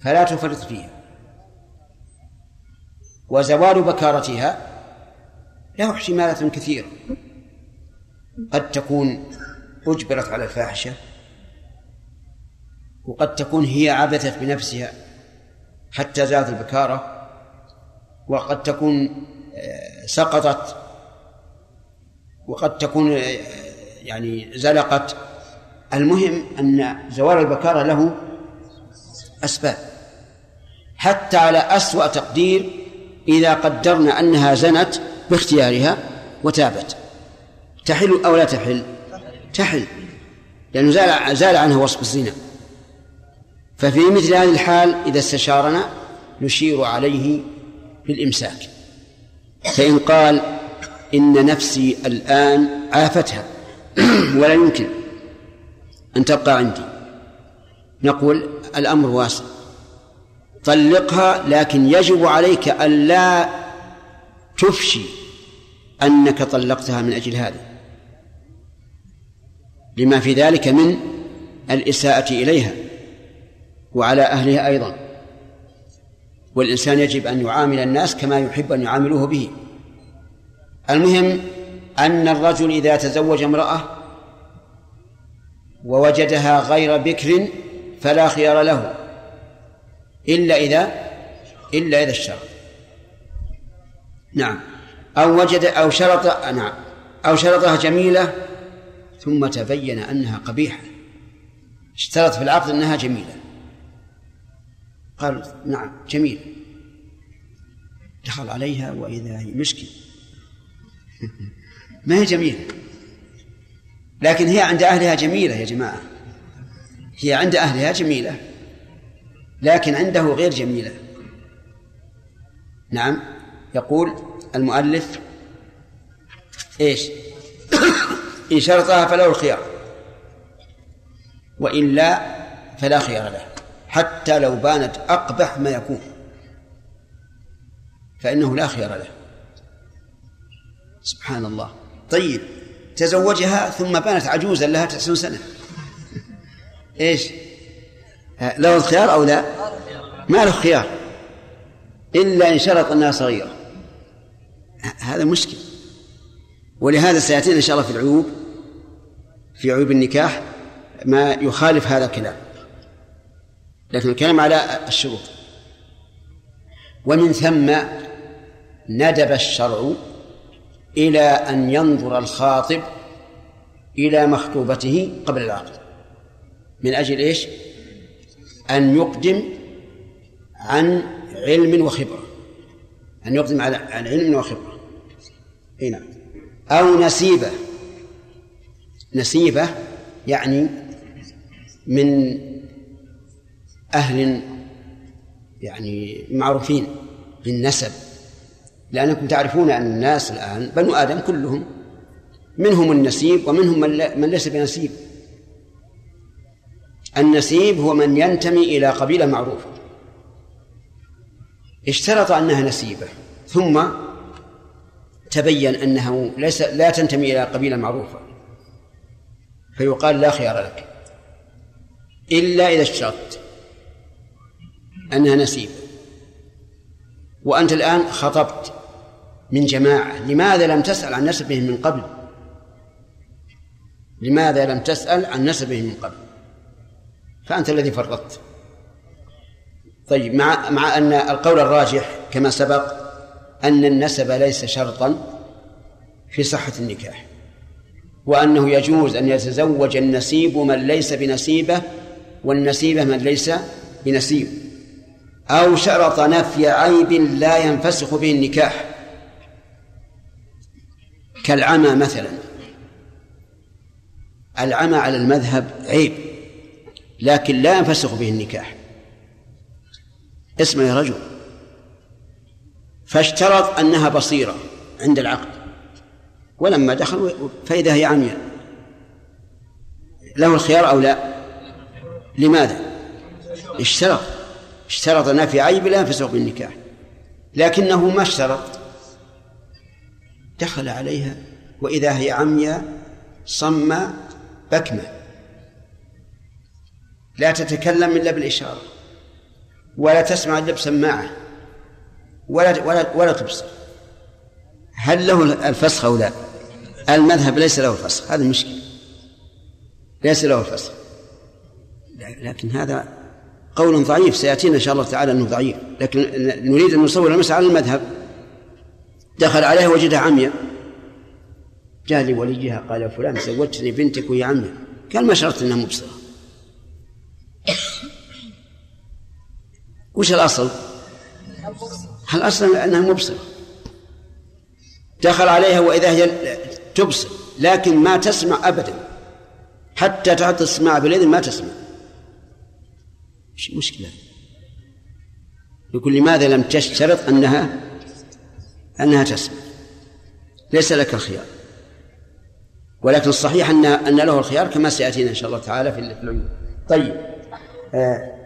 فلا تفرط فيها وزوال بكارتها له احتمالات كثيرة. قد تكون أجبرت على الفاحشة وقد تكون هي عبثت بنفسها حتى زادت البكارة وقد تكون آه، سقطت وقد تكون آه، يعني زلقت. المهم أن زوال البكارة له أسباب حتى على أسوأ تقدير إذا قدرنا أنها زنت باختيارها وتابت. تحل أو لا تحل؟ تحل لأنه زال, زال عنها وصف الزنا. ففي مثل هذه الحال إذا استشارنا نشير عليه بالإمساك. فإن قال إن نفسي الآن عافتها. ولا يمكن أن تبقى عندي. نقول الأمر واسع طلقها لكن يجب عليك ألا تفشي أنك طلقتها من أجل هذا. لما في ذلك من الإساءة إليها وعلى أهلها أيضا. والإنسان يجب أن يعامل الناس كما يحب أن يعاملوه به. المهم أن الرجل إذا تزوج امرأة ووجدها غير بكر فلا خيار له إلا إذا إلا إذا اشترط. نعم. أو وجد أو شرط نعم. أو شرطها جميلة ثم تبين أنها قبيحة. اشترط في العقد أنها جميلة. قال نعم جميلة دخل عليها وإذا هي مشكلة ما هي جميلة. لكن هي عند أهلها جميلة يا جماعة. هي عند أهلها جميلة. لكن عنده غير جميلة. نعم. يقول المؤلف إيش؟ إن شرطها فله الخيار. وإلا فلا خيار له. حتى لو بانت أقبح ما يكون. فإنه لا خيار له. سبحان الله. طيب تزوجها ثم بانت عجوزا لها تسعون سنة. إيش؟ له الخيار أو لا؟ ما له خيار. إلا إن شرط أنها صغيرة. هذا مشكل. ولهذا سيأتينا إن شاء الله في العيوب في عيوب النكاح ما يخالف هذا الكلام. لكن الكلام على الشروط. ومن ثم ندب الشرع إلى أن ينظر الخاطب إلى مخطوبته قبل العقد. من أجل إيش؟ أن يقدم عن علم وخبرة. أن يقدم على عن علم وخبرة. هنا أو نسيبة. نسيبة يعني من أهل يعني معروفين بالنسب. لأنكم تعرفون أن الناس الآن بنو آدم كلهم منهم النسيب ومنهم من ليس بنسيب. النسيب هو من ينتمي إلى قبيلة معروفة. اشترط أنها نسيبة ثم تبين أنه ليس لا تنتمي إلى قبيلة معروفة. فيقال لا خيار لك. إلا إذا اشترطت أنها نسيبة. وأنت الآن خطبت من جماعة. لماذا لم تسأل عن نسبهم من قبل؟ لماذا لم تسأل عن نسبهم من قبل؟ فأنت الذي فرطت. طيب مع مع أن القول الراجح كما سبق أن النسب ليس شرطا في صحة النكاح وأنه يجوز أن يتزوج النسيب من ليس بنسيبه والنسيبة من ليس بنسيب أو شرط نفي عيب لا ينفسخ به النكاح. كالعمى مثلا. العمى على المذهب عيب لكن لا ينفسخ به النكاح. اسمه يا رجل. فاشترط أنها بصيرة عند العقد. ولما دخل فإذا هي عمياء. له الخيار أو لا؟ لماذا؟ اشترط. اشترط نفي عيب لا ينفسخ بالنكاح. لكنه ما اشترط. دخل عليها وإذا هي عمياء صم بكمة. لا تتكلم إلا بالإشارة ولا تسمع إلا بسماعة ولا ولا ولا تبصر. هل له الفسخ أو لا؟ المذهب ليس له الفسخ هذا مشكلة. ليس له الفسخ لكن هذا قول ضعيف سيأتينا إن شاء الله تعالى أنه ضعيف. لكن نريد أن نصور المسألة على المذهب. دخل عليها وجدها عمياء. جاء لوليها قال فلان زوجتني بنتك وهي عمياء. قال ما شرطت إنها مبصرة. وش الأصل؟ الأصل إنها مبصرة. دخل عليها وإذا هي تبصر لكن ما تسمع ابدا. حتى تعطي السماع بالإذن ما تسمع. إيش المشكلة؟ يقول لماذا لم تشترط أنها أنها تسمع ليس لك الخيار. ولكن الصحيح ان أن له الخيار كما سيأتينا إن شاء الله تعالى في العيون طيب. آه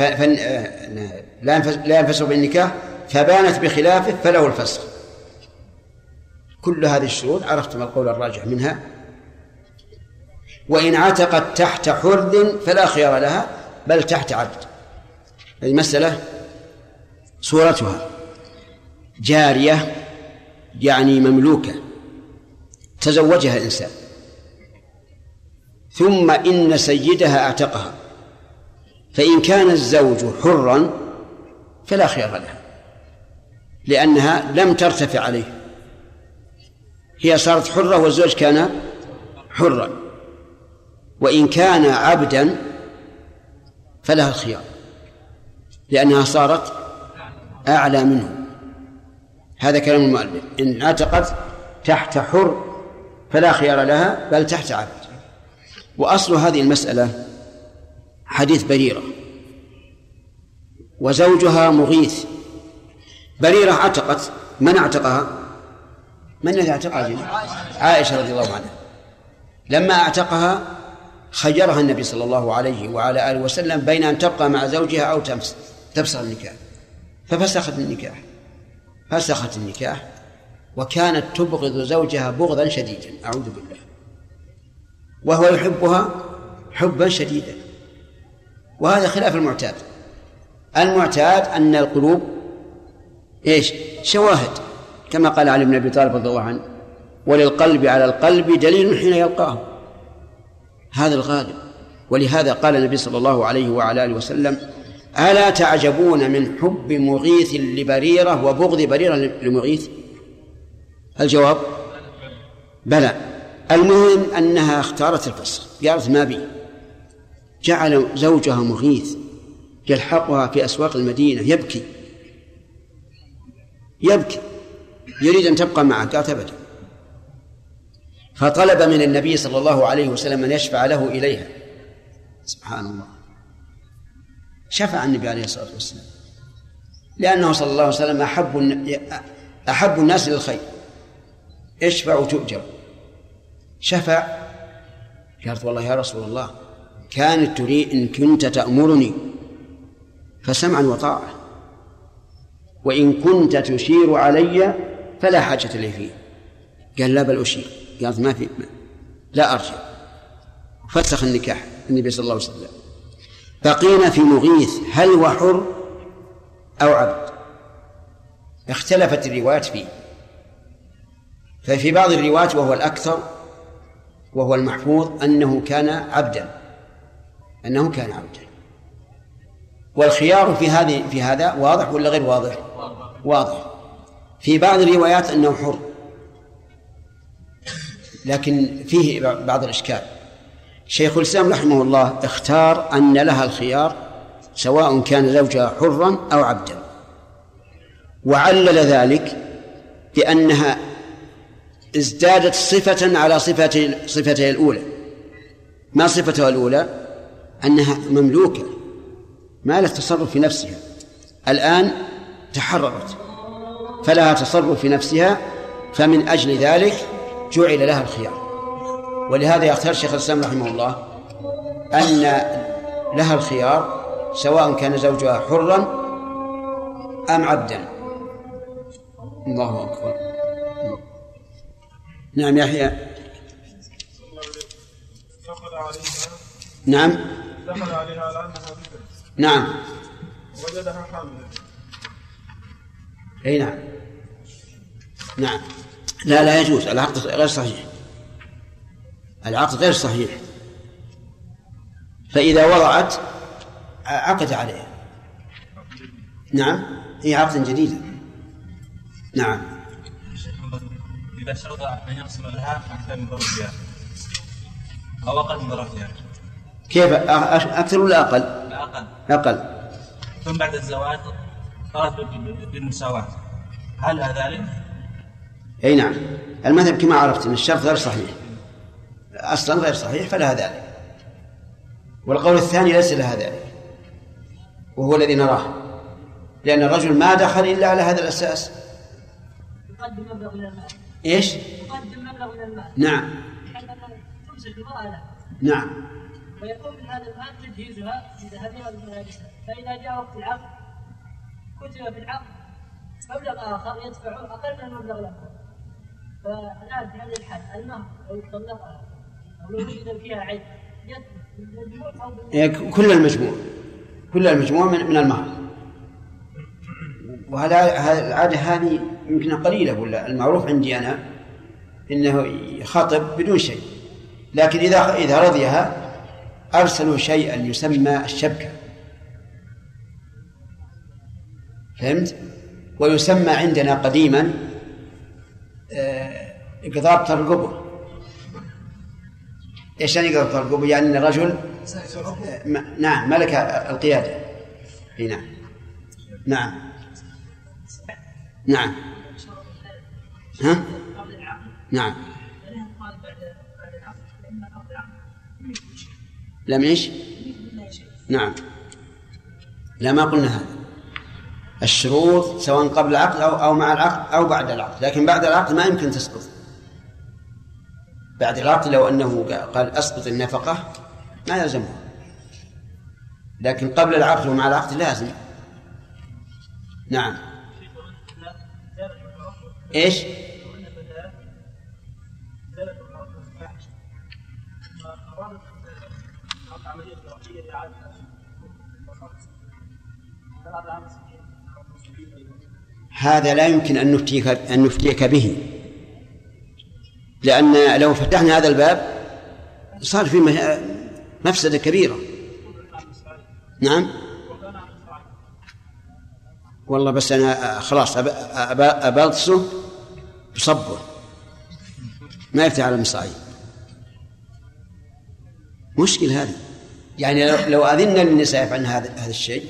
آه لا لا ينفسخ بالنكاح فبانت بخلافه فله الفسخ. كل هذه الشروط عرفتم القول الراجح منها؟ وإن عتقت تحت حر فلا خيار لها بل تحت عبد. المسألة صورتها. جارية يعني مملوكة تزوجها الإنسان. ثم إن سيدها أعتقها. فإن كان الزوج حرا فلا خيار لها لأنها لم ترتفع عليه. هي صارت حرة والزوج كان حرا. وإن كان عبدا فلها الخيار لأنها صارت أعلى منه. هذا كلام المؤلف. إن اعتقد تحت حر فلا خيار لها بل تحت عبد. وأصل هذه المسألة حديث بريرة. وزوجها مغيث. بريرة اعتقت من اعتقها؟ من الذي اعتقها؟ عائشة رضي الله عنها. لما اعتقها خيرها النبي صلى الله عليه وعلى آله وسلم بين أن تبقى مع زوجها أو تفسخ النكاح. ففسخت النكاح. فسخت النكاح وكانت تبغض زوجها بغضا شديدا أعوذ بالله. وهو يحبها حبا شديدا. وهذا خلاف المعتاد. المعتاد أن القلوب إيش؟ شواهد كما قال علي بن أبي طالب رضي الله عنه وللقلب على القلب دليل حين يلقاه هذا الغالب. ولهذا قال النبي صلى الله عليه وعلى آله وسلم ألا تعجبون من حب مغيث لبريرة وبغض بريرة لمغيث؟ الجواب؟ بلى. المهم أنها اختارت الفسخ قالت ما بي. جعل زوجها مغيث يلحقها في أسواق المدينة يبكي. يبكي. يريد أن تبقى معه. قالت أبدا. فطلب من النبي صلى الله عليه وسلم أن يشفع له إليها. سبحان الله. شفع النبي عليه الصلاة والسلام. لأنه صلى الله عليه وسلم أحب أحب الناس للخير. اشفع تؤجر شفع. قالت والله يا رسول الله كانت تريد إن كنت تأمرني فسمعا وطاعة. وإن كنت تشير علي فلا حاجة لي فيه. قال لا بل أشير. قالت ما في. لا أرجع. فسخ النكاح النبي صلى الله عليه وسلم. بقينا في مغيث هل هو حر أو عبد؟ اختلفت الروايات فيه. ففي بعض الروايات وهو الأكثر وهو المحفوظ أنه كان عبدا أنه كان عبدا. والخيار في هذه في هذا واضح ولا غير واضح؟ واضح. في بعض الروايات أنه حر لكن فيه بعض الإشكال. شيخ الإسلام رحمه الله اختار أن لها الخيار سواء كان زوجها حرا أو عبدا. وعلل ذلك بأنها ازدادت صفة على صفة صفتها الأولى. ما صفتها الأولى؟ أنها مملوكة ما لها تصرف في نفسها. الآن تحررت فلها تصرف في نفسها فمن أجل ذلك جعل لها الخيار. ولهذا يختار شيخ الإسلام رحمه الله أن لها الخيار سواء كان زوجها حرا أم عبدا. الله أكبر. نعم يحيى. دخل عليها نعم. دخل عليها على انها نعم. وجدها حاملا أي نعم. نعم. لا لا يجوز. العقد غير صحيح. العقد غير صحيح. فإذا وضعت عقد عليها. نعم هي عقد جديد نعم. إذا شرط أن يقسم لها أكثر من ضربها أو أقل من ضربها كيف؟ أكثر ولا أقل؟ لا أقل. أقل ثم بعد الزواج قالت بال- بالمساواة هل ذلك؟ أي نعم. المذهب كما عرفت أن الشرط غير صحيح. أصلا غير صحيح فلها ذلك. والقول الثاني ليس لها ذلك وهو الذي نراه لأن الرجل ما دخل إلا على هذا الأساس. يقدم مبلغ من المال. إيش؟ يقدم مبلغ من المال. نعم. تمسك المرأة له نعم. ويقوم بهذا المال تجهيزها بذهبها وملابسها فإذا جاء وقت العقد كتب في العقد مبلغ آخر يدفع أقل من المبلغ الأول. فالآن في هذه الحال المهر أو لو كل المجموع. كل المجموع من من المهر وهذا هذا- العادة هذه يمكن قليلة ولا؟ المعروف عندي أنا إنه يخاطب بدون شيء. لكن إذا إذا رضيها أرسلوا شيئا يسمى الشبكة. فهمت؟ ويسمى عندنا قديما آه، إقضاء ترقبه إيش يعني إقضاء ترقبه؟ يعني إن الرجل نعم ملك القيادة. إي نعم. نعم. نعم. ها؟ نعم. لم إيش؟ نعم. لا ما قلنا هذا. الشروط سواء قبل العقد أو أو مع العقد أو بعد العقد لكن بعد العقد ما يمكن تسقط. بعد العقد لو أنه قال أسقط النفقة ما يلزمه. لكن قبل العقد ومع العقد لازم. نعم. إيش؟ هذا لا يمكن أن نفتيك أن نفتيك به. لأن لو فتحنا هذا الباب صار في مفسدة كبيرة. نعم؟ والله بس أنا خلاص أب- أب- أبلصه بصبه. ما يفتح على المصاعيد. مشكل هذه. يعني لو- أذنا للنساء يفعلن هذا هذا الشيء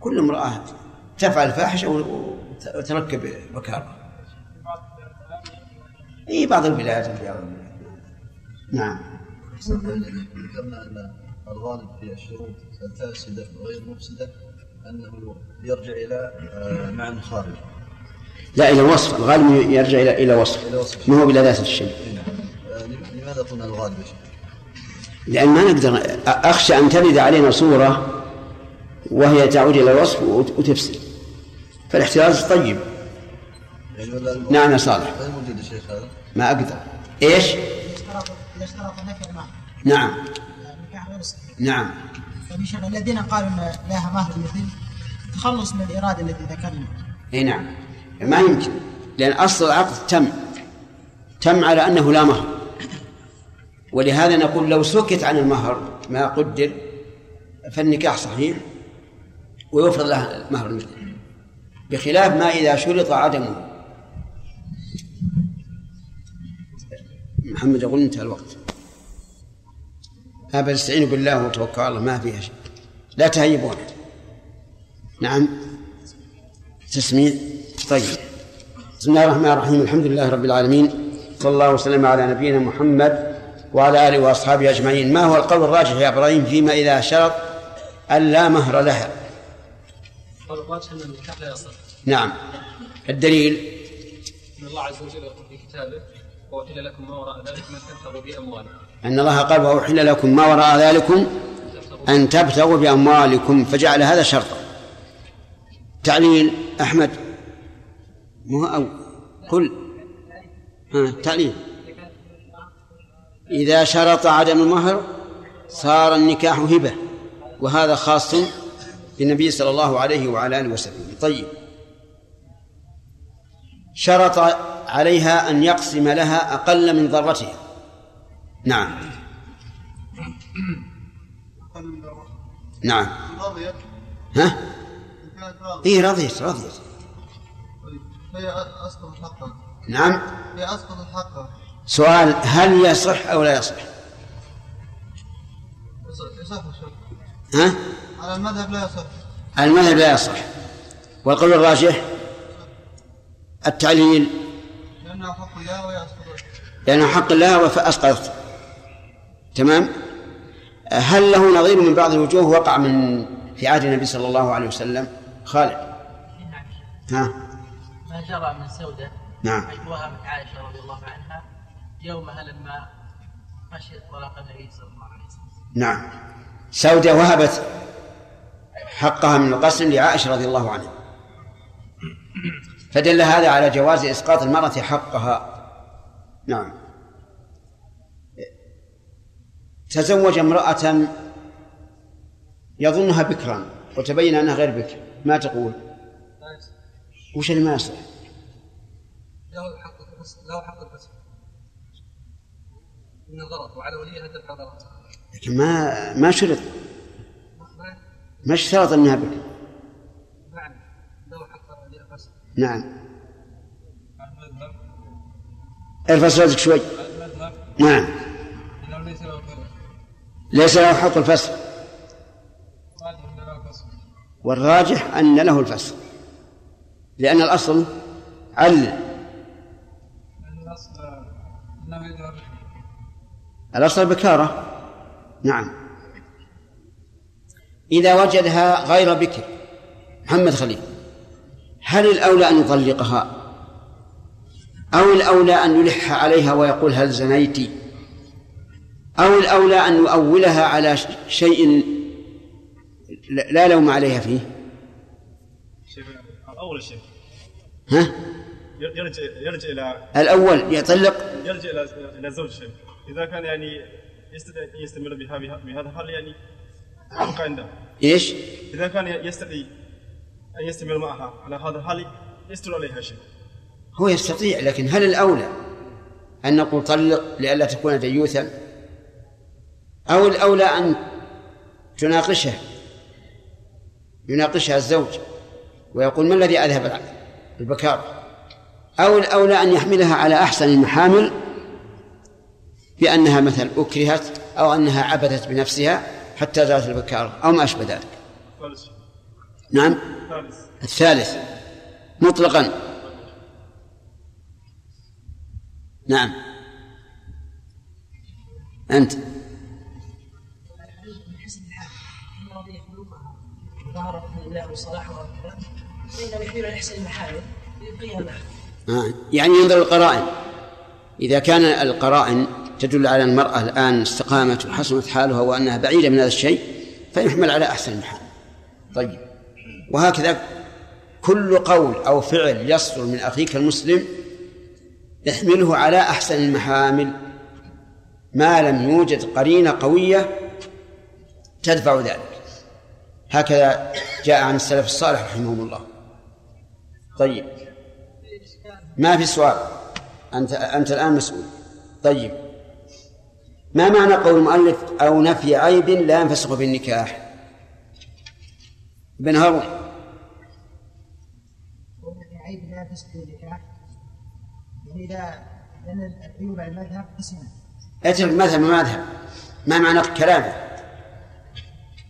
كل امرأة تفعل فاحشة وتركب بكارة اي بعض البلاد بعض البلاد. نعم. ذكرنا ان الغالب في الشروط الفاسده وغير المفسده انه يرجع إلى معنى خارج لا إلى وصف. الغالب يرجع إلى إلى وصف. ما هو بلا ذات الشيء. آه، لماذا قلنا الغالب؟ لأن ما نقدر أخشى أن ترد علينا صورة وهي تعود إلى الوصف وت- وتفسد. فالاحتراز طيب. نعم يا صالح. غير موجود يا شيخ هذا؟ ما أقدر. إيش؟ اذا اشترط نعم. غير صحيح نعم. الذين قالوا ان لها مهر مثل تخلص من الاراده التي ذكرنا إي نعم. ما يمكن. لأن أصل العقد تم. تم على أنه لا مهر. ولهذا نقول لو سكت عن المهر ما قدر فالنكاح صحيح ويفرض لها المهر المثل بخلاف ما إذا شرط عدمه. محمد يقول انتهى الوقت. هذا استعينوا بالله وتوكلوا على الله ما فيها شيء. لا تهيبون. نعم. تسميع طيب. بسم الله الرحمن الرحيم. الحمد لله رب العالمين. صلى الله وسلم على نبينا محمد وعلى آله وأصحابه أجمعين. ما هو القول الراجح يا إبراهيم فيما إذا شرط أن لا مهر لها؟ الراجح ان لا يصح نعم. الدليل. إن الله عز وجل يقول في كتابه وأحل لكم ما وراء ذلك ما تبتغوا بأموالكم. أن الله قال وأحل لكم ما وراء ذلكم أن تبتغوا بأموالكم فجعل هذا شرطا. تعليل أحمد مو أو قل ها تعليل. إذا شرط عدم المهر صار النكاح هبة وهذا خاص بالنبي صلى الله عليه وعلى آله وسلم. طيب. شرط عليها أن يقسم لها أقل من ضرتها نعم. نعم. رضيت. ها؟ إيه رضيت رضيت. هي أسقطت حقها. نعم. هي أسقطت حقها. سؤال هل يصح أو لا يصح؟ يصح ها؟ على المذهب لا يصح. المذهب لا يصح. والقول الراجح؟ التعليل. لانها حق الله وهي اسقطت لأنه حق الله فأسقطت تمام؟ هل له نظير من بعض الوجوه وقع من في عهد النبي صلى الله عليه وسلم؟ خالد. ها؟ ما جرى من سودة. نعم. حيث وهبت عائشة رضي الله عنها يومها لما خشيت طلاق النبي صلى الله عليه وسلم. نعم. سودة وهبت حقها من القسم لعائشة رضي الله عنها. فدل هذا على جواز إسقاط المرأة حقها. نعم. تزوج امرأة يظنها بكرا وتبين أنها غير بكر. ما تقول؟ وش اللي ما يصلح له حق له حق من الغلط وعلى وليها دفع غلط لكن ما ما شرط. ما اشترط أنها بكر نعم له حق الفصل نعم. ارفع صوتك شوي. نعم. ليس له حق الفسخ راجع ان له فصل والراجح أن له الفسخ لأن الأصل علل الأصل بكارة. نعم. إذا وجدها غير بكر. محمد خليل. هل الأولى أن يطلقها؟ أو الأولى أن يلح عليها ويقول هل زنيت؟ أو الأولى أن يؤولها على شيء لا لوم عليها فيه. أول شيء. ها؟ يرجع يرجع إلى الأول يطلق؟ يرجع إلى إلى زوج إذا كان يعني يستمر بها بهذا الحال يعني يبقى عنده إيش؟ إذا كان يستطيع أن يستمر معها على هذا الحال يستر عليها شيء. هو يستطيع لكن هل الأولى أن نقول طلق لئلا تكون ديوثا أو الأولى أن تناقشه يناقشها الزوج ويقول ما الذي أذهب البكار أو الأولى أن يحملها على أحسن المحامل بأنها مثلا أكرهت أو أنها عبثت بنفسها حتى زالت البكار أو ما أشبه ذلك. نعم. ثالث الثالث. مطلقا. نعم. أنت. من حسن الحال إن رضي خلقها ظهر الله وصلاحها وكذا فإنه يحمل على أحسن آه. يعني ينظر القرائن. إذا كان القرائن تدل على المرأة الآن استقامت وحسنت حالها وأنها بعيدة من هذا الشيء فيحمل على أحسن الحال. طيب. وهكذا كل قول أو فعل يصدر من أخيك المسلم احمله على أحسن المحامل ما لم يوجد قرينة قوية تدفع ذلك. هكذا جاء عن السلف الصالح رحمهم الله. طيب. ما في سؤال؟ أنت أنت الآن مسؤول. طيب. ما معنى قول المؤلف أو نفي عيب لا ينفسخ في النكاح؟ ابن هارون ومن عيب لا النكاح يعني اذا لأن العيوب على المذهب قسمان اترك مذهب مذهب ما معنى كلامه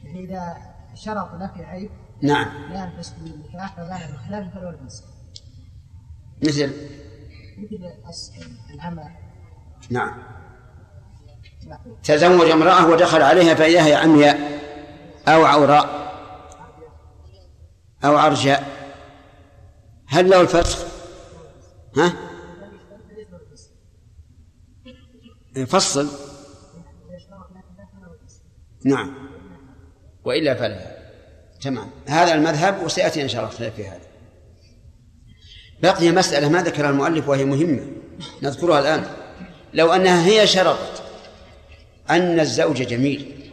يعني اذا شرط نفي عيب نعم لا ينفسخ النكاح فبان بخلاف فلو الفسق مثل مثل العمى نعم. تزوج امرأة ودخل عليها فإذا هي عمياء أو عوراء أو عرجاء هل له الفسخ؟ ها؟ فصل. نعم. وإلا فلا. تمام. هذا المذهب وسيأتي إن شاء الله في هذا. بقي مسألة ما ذكرها المؤلف وهي مهمة. نذكرها الآن. لو أنها هي شرطت أن الزوج جميل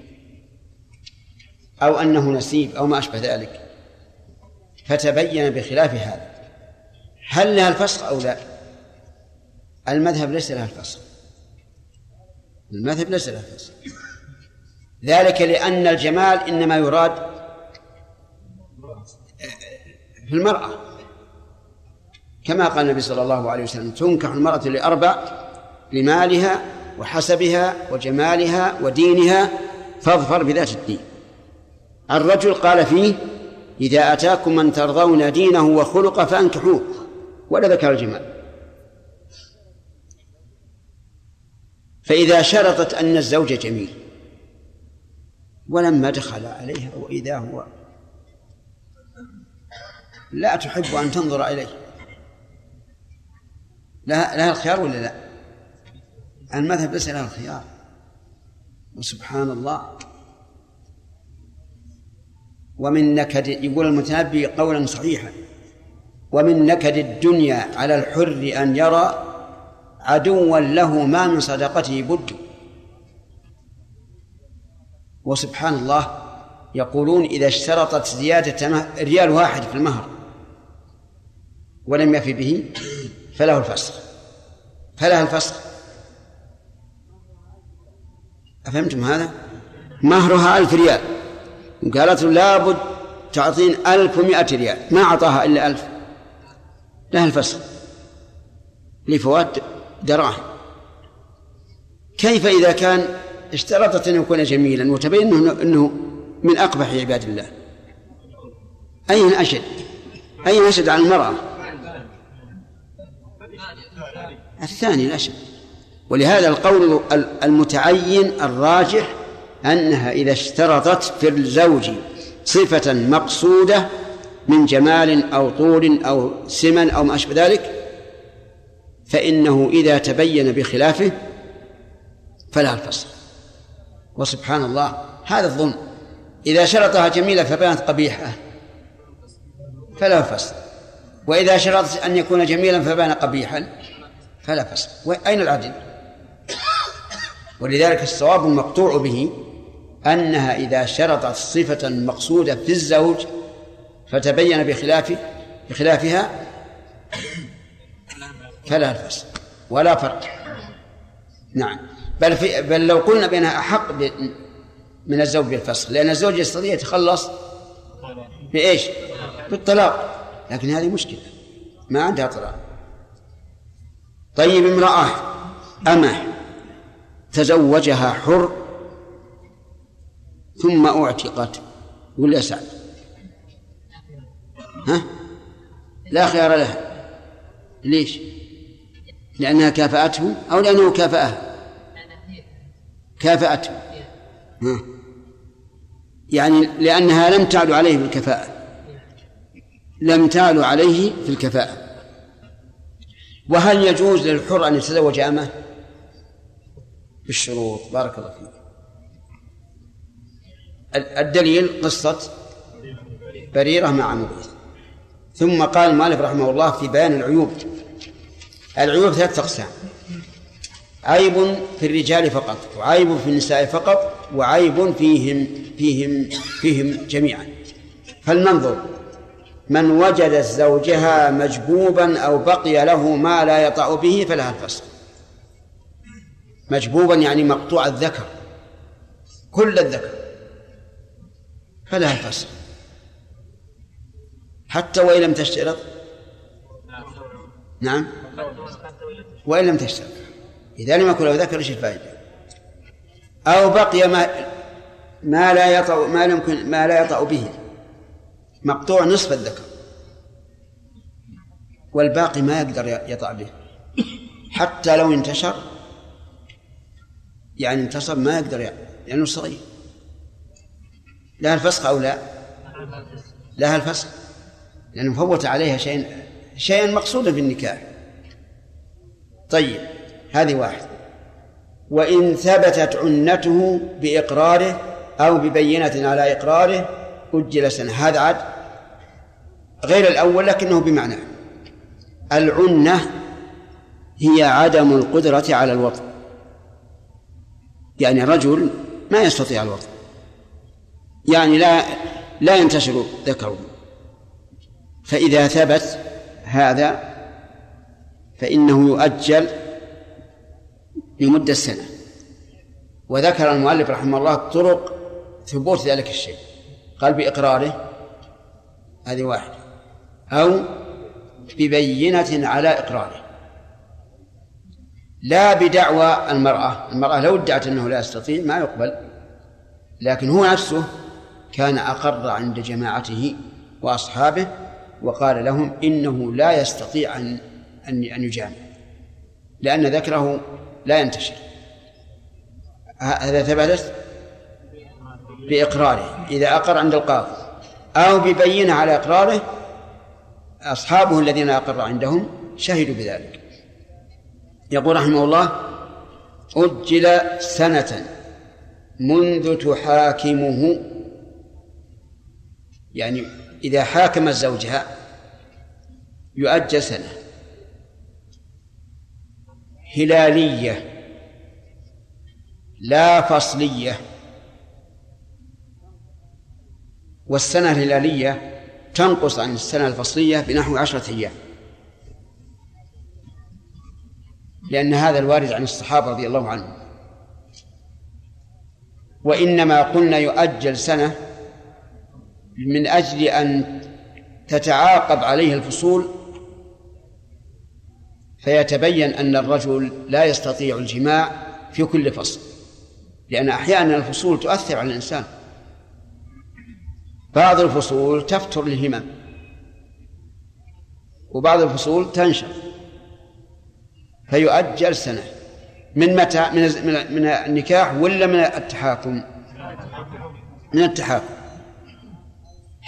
أو أنه نسيب أو ما أشبه ذلك فتبين بخلاف هذا. هل لها الفسخ أو لا؟ المذهب ليس لها الفسخ المذهب ليس لها الفسخ ذلك لأن الجمال إنما يراد في المرأة. كما قال النبي صلى الله عليه وسلم تنكح المرأة لأربع لمالها وحسبها وجمالها ودينها فاظفر بذات الدين. الرجل قال فيه إذا أتاكم من ترضون دينه وخلقه فأنكحوه. ولا ذكر الجمال. فإذا شرطت أن الزوج جميل ولما دخل عليها وإذا هو لا تحب أن تنظر إليه. لها, لها الخيار ولا لا؟ المذهب ليس لها الخيار. وسبحان الله. ومن نكد يقول المتنبي قولا صحيحا. ومن نكد الدنيا على الحر أن يرى عدوا له ما من صدقته بد. وسبحان الله يقولون إذا اشترطت زيادة ريال واحد في المهر ولم يفي به فله الفسخ فلها الفسخ أفهمتم هذا؟ مهرها ألف ريال. قالت له لابد تعطين ألف ومائة ريال. ما أعطاها إلا ألف. لها الفسخ لفوات دراهم. كيف إذا كان اشترطت أن يكون جميلا وتبين أنه, من أقبح عباد الله؟ أين أشد؟ أين أشد على المرأة؟ الثاني الأشد. ولهذا القول المتعين الراجح أنها إذا اشترطت في الزوج صفة مقصودة من جمال أو طول أو سمن أو ما أشبه ذلك فإنه إذا تبين بخلافه فلا الفصل. وسبحان الله هذا الظن إذا شرطها جميلة فبانت قبيحة فلا فصل. وإذا شرطت أن يكون جميلا فبان قبيحا فلا فصل. أين العدل؟ ولذلك الصواب المقطوع به أنها إذا شرطت صفة مقصودة في الزوج فتبين بخلاف بخلافها فلا الفسق ولا فرق. نعم. بل في بل لو قلنا بأنها أحق ب- من الزوج بالفسخ لأن الزوج يستطيع يتخلص بإيش؟ بالطلاق. لكن هذه مشكلة. ما عندها طلاق. طيب امرأة أمه تزوجها حر ثم أعتقت؟ يقول يا سعد. ها؟ لا خيار لها ليش؟ لأنها كافأته أو لأنه كافأها؟ كافأته. ها. يعني لأنها لم تعلو عليه بالكفاءة. لم تعلو عليه في الكفاءة. وهل يجوز للحر أن يتزوج أمه بالشروط. بارك الله فيك. الدليل قصة بريرة مع مغيث ثم قال مالك رحمه الله في بيان العيوب. العيوب ثلاثة أقسام. عيب في الرجال فقط وعيب في النساء فقط وعيب فيهم فيهم فيهم جميعا. فلننظر. من وجدت زوجها مجبوبا أو بقي له ما لا يطأ به فلها الفسق مجبوبا يعني مقطوع الذكر. كل الذكر. فلها الفسق حتى وإن لم تشترط؟ نعم. وإن لم تشترط. إذا لم يكن له ذكر إيش الفائدة؟ أو بقي ما ما لا يطأ ما يمكن ما لا يطأ به. مقطوع نصف الذكر. والباقي ما يقدر يطأ به. حتى لو انتشر يعني انتصر ما يقدر يعني لأنه صغير. لها الفسخ أو لا؟ لها الفسخ. لأنه فوت عليها شيء شيئا مقصودا في النكاح. طيب هذه واحد وإن ثبتت عنته بإقراره أو ببينة على إقراره أجل سنة. هذا عاد غير الأول لكنه بمعنى. العنة هي عدم القدرة على الوطن. يعني رجل ما يستطيع الوطن. يعني لا لا ينتشر ذكره. فإذا ثبت هذا فإنه يؤجل لمدة سنة. وذكر المؤلف رحمه الله طرق ثبوت ذلك الشيء. قال بإقراره هذه واحدة. أو ببينة على إقراره. لا بدعوى المرأة. المرأة لو ادعت أنه لا يستطيع ما يقبل. لكن هو نفسه كان أقر عند جماعته وأصحابه وقال لهم إنه لا يستطيع أن أن أن يجامع لأن ذكره لا ينتشر. هذا ثبتت بإقراره. إذا أقر عند القاضي أو ببينة على إقراره أصحابه الذين أقر عندهم شهدوا بذلك. يقول رحمه الله أجل سنة منذ تحاكمه يعني إذا حاكمت زوجها يؤجل سنة هلالية لا فصلية والسنة الهلالية تنقص عن السنة الفصلية بنحو عشرة أيام لأن هذا الوارد عن الصحابة رضي الله عنهم وإنما قلنا يؤجل سنة من أجل أن تتعاقب عليه الفصول فيتبين أن الرجل لا يستطيع الجماع في كل فصل لأن أحيانا الفصول تؤثر على الإنسان. بعض الفصول تفتر الهمم وبعض الفصول تنشر فيؤجل سنة. من متى؟ من من النكاح ولا من التحاكم؟ من التحاكم.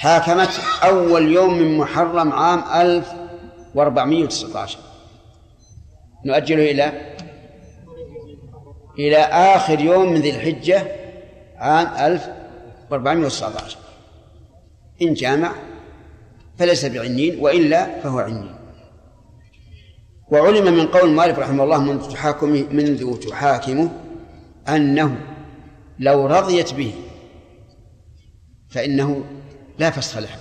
حاكمت أول يوم من محرم عام 1419 نؤجله إلى إلى آخر يوم من ذي الحجة عام 1419 إن جامع فليس بعنين وإلا فهو عنين. وعلم من قول مالك رحمه الله منذ تحاكمه منذ تحاكمه أنه لو رضيت به فإنه لا فسخ لها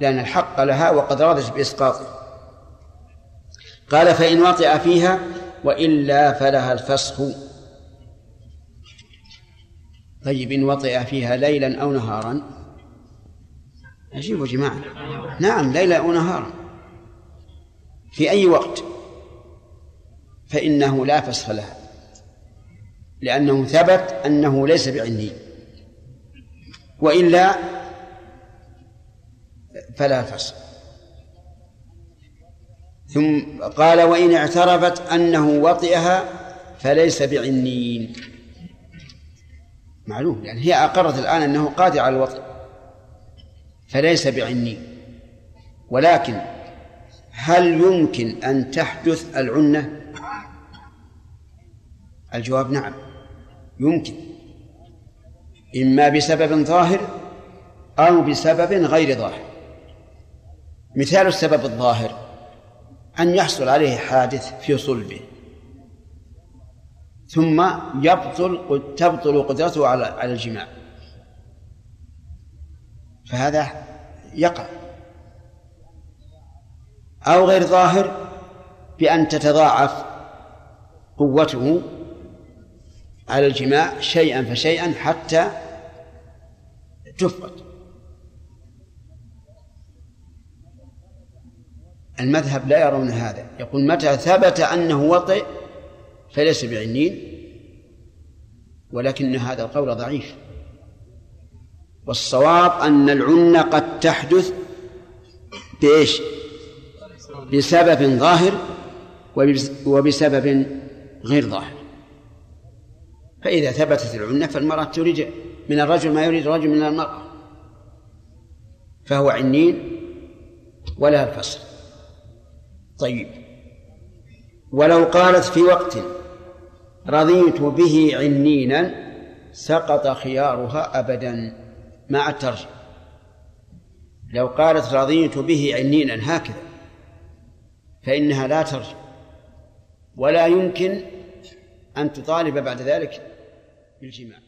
لأن الحق لها وقد رضت بإسقاطه. قال فإن وطئ فيها وإلا فلها الفسخ. طيب إن وطئ فيها ليلا أو نهارا؟ عجيب يا جماعة نعم ليلا أو نهارا. في أي وقت؟ فإنه لا فسخ لها لأنه ثبت أنه ليس بعني وإلا فلا فسخ ثم قال وإن اعترفت أنه وطئها فليس بعنين. معلوم يعني هي أقرت الآن أنه قادر على الوطئ فليس بعنين. ولكن هل يمكن أن تحدث العنة؟ الجواب نعم يمكن. إما بسبب ظاهر أو بسبب غير ظاهر. مثال السبب الظاهر أن يحصل عليه حادث في صلبه ثم يبطل تبطل قدرته على على الجماع. فهذا يقع. أو غير ظاهر بأن تتضاعف قوته على الجماع شيئا فشيئا حتى تفقد. المذهب لا يرون هذا. يقول متى ثبت أنه وطئ فليس بعنين ولكن هذا القول ضعيف. والصواب أن العنة قد تحدث بإيش؟ بسبب ظاهر وبسبب غير ظاهر. فإذا ثبتت العنة فالمرأة تريد من الرجل ما يريد الرجل من المرأة فهو عنين ولا الفصل. طيب. ولو قالت في وقت رضيت به عنينا سقط خيارها أبدا مع الترجمة لو قالت رضيت به عنينا هكذا فإنها لا ترجع ولا يمكن أن تطالب بعد ذلك بالجماع.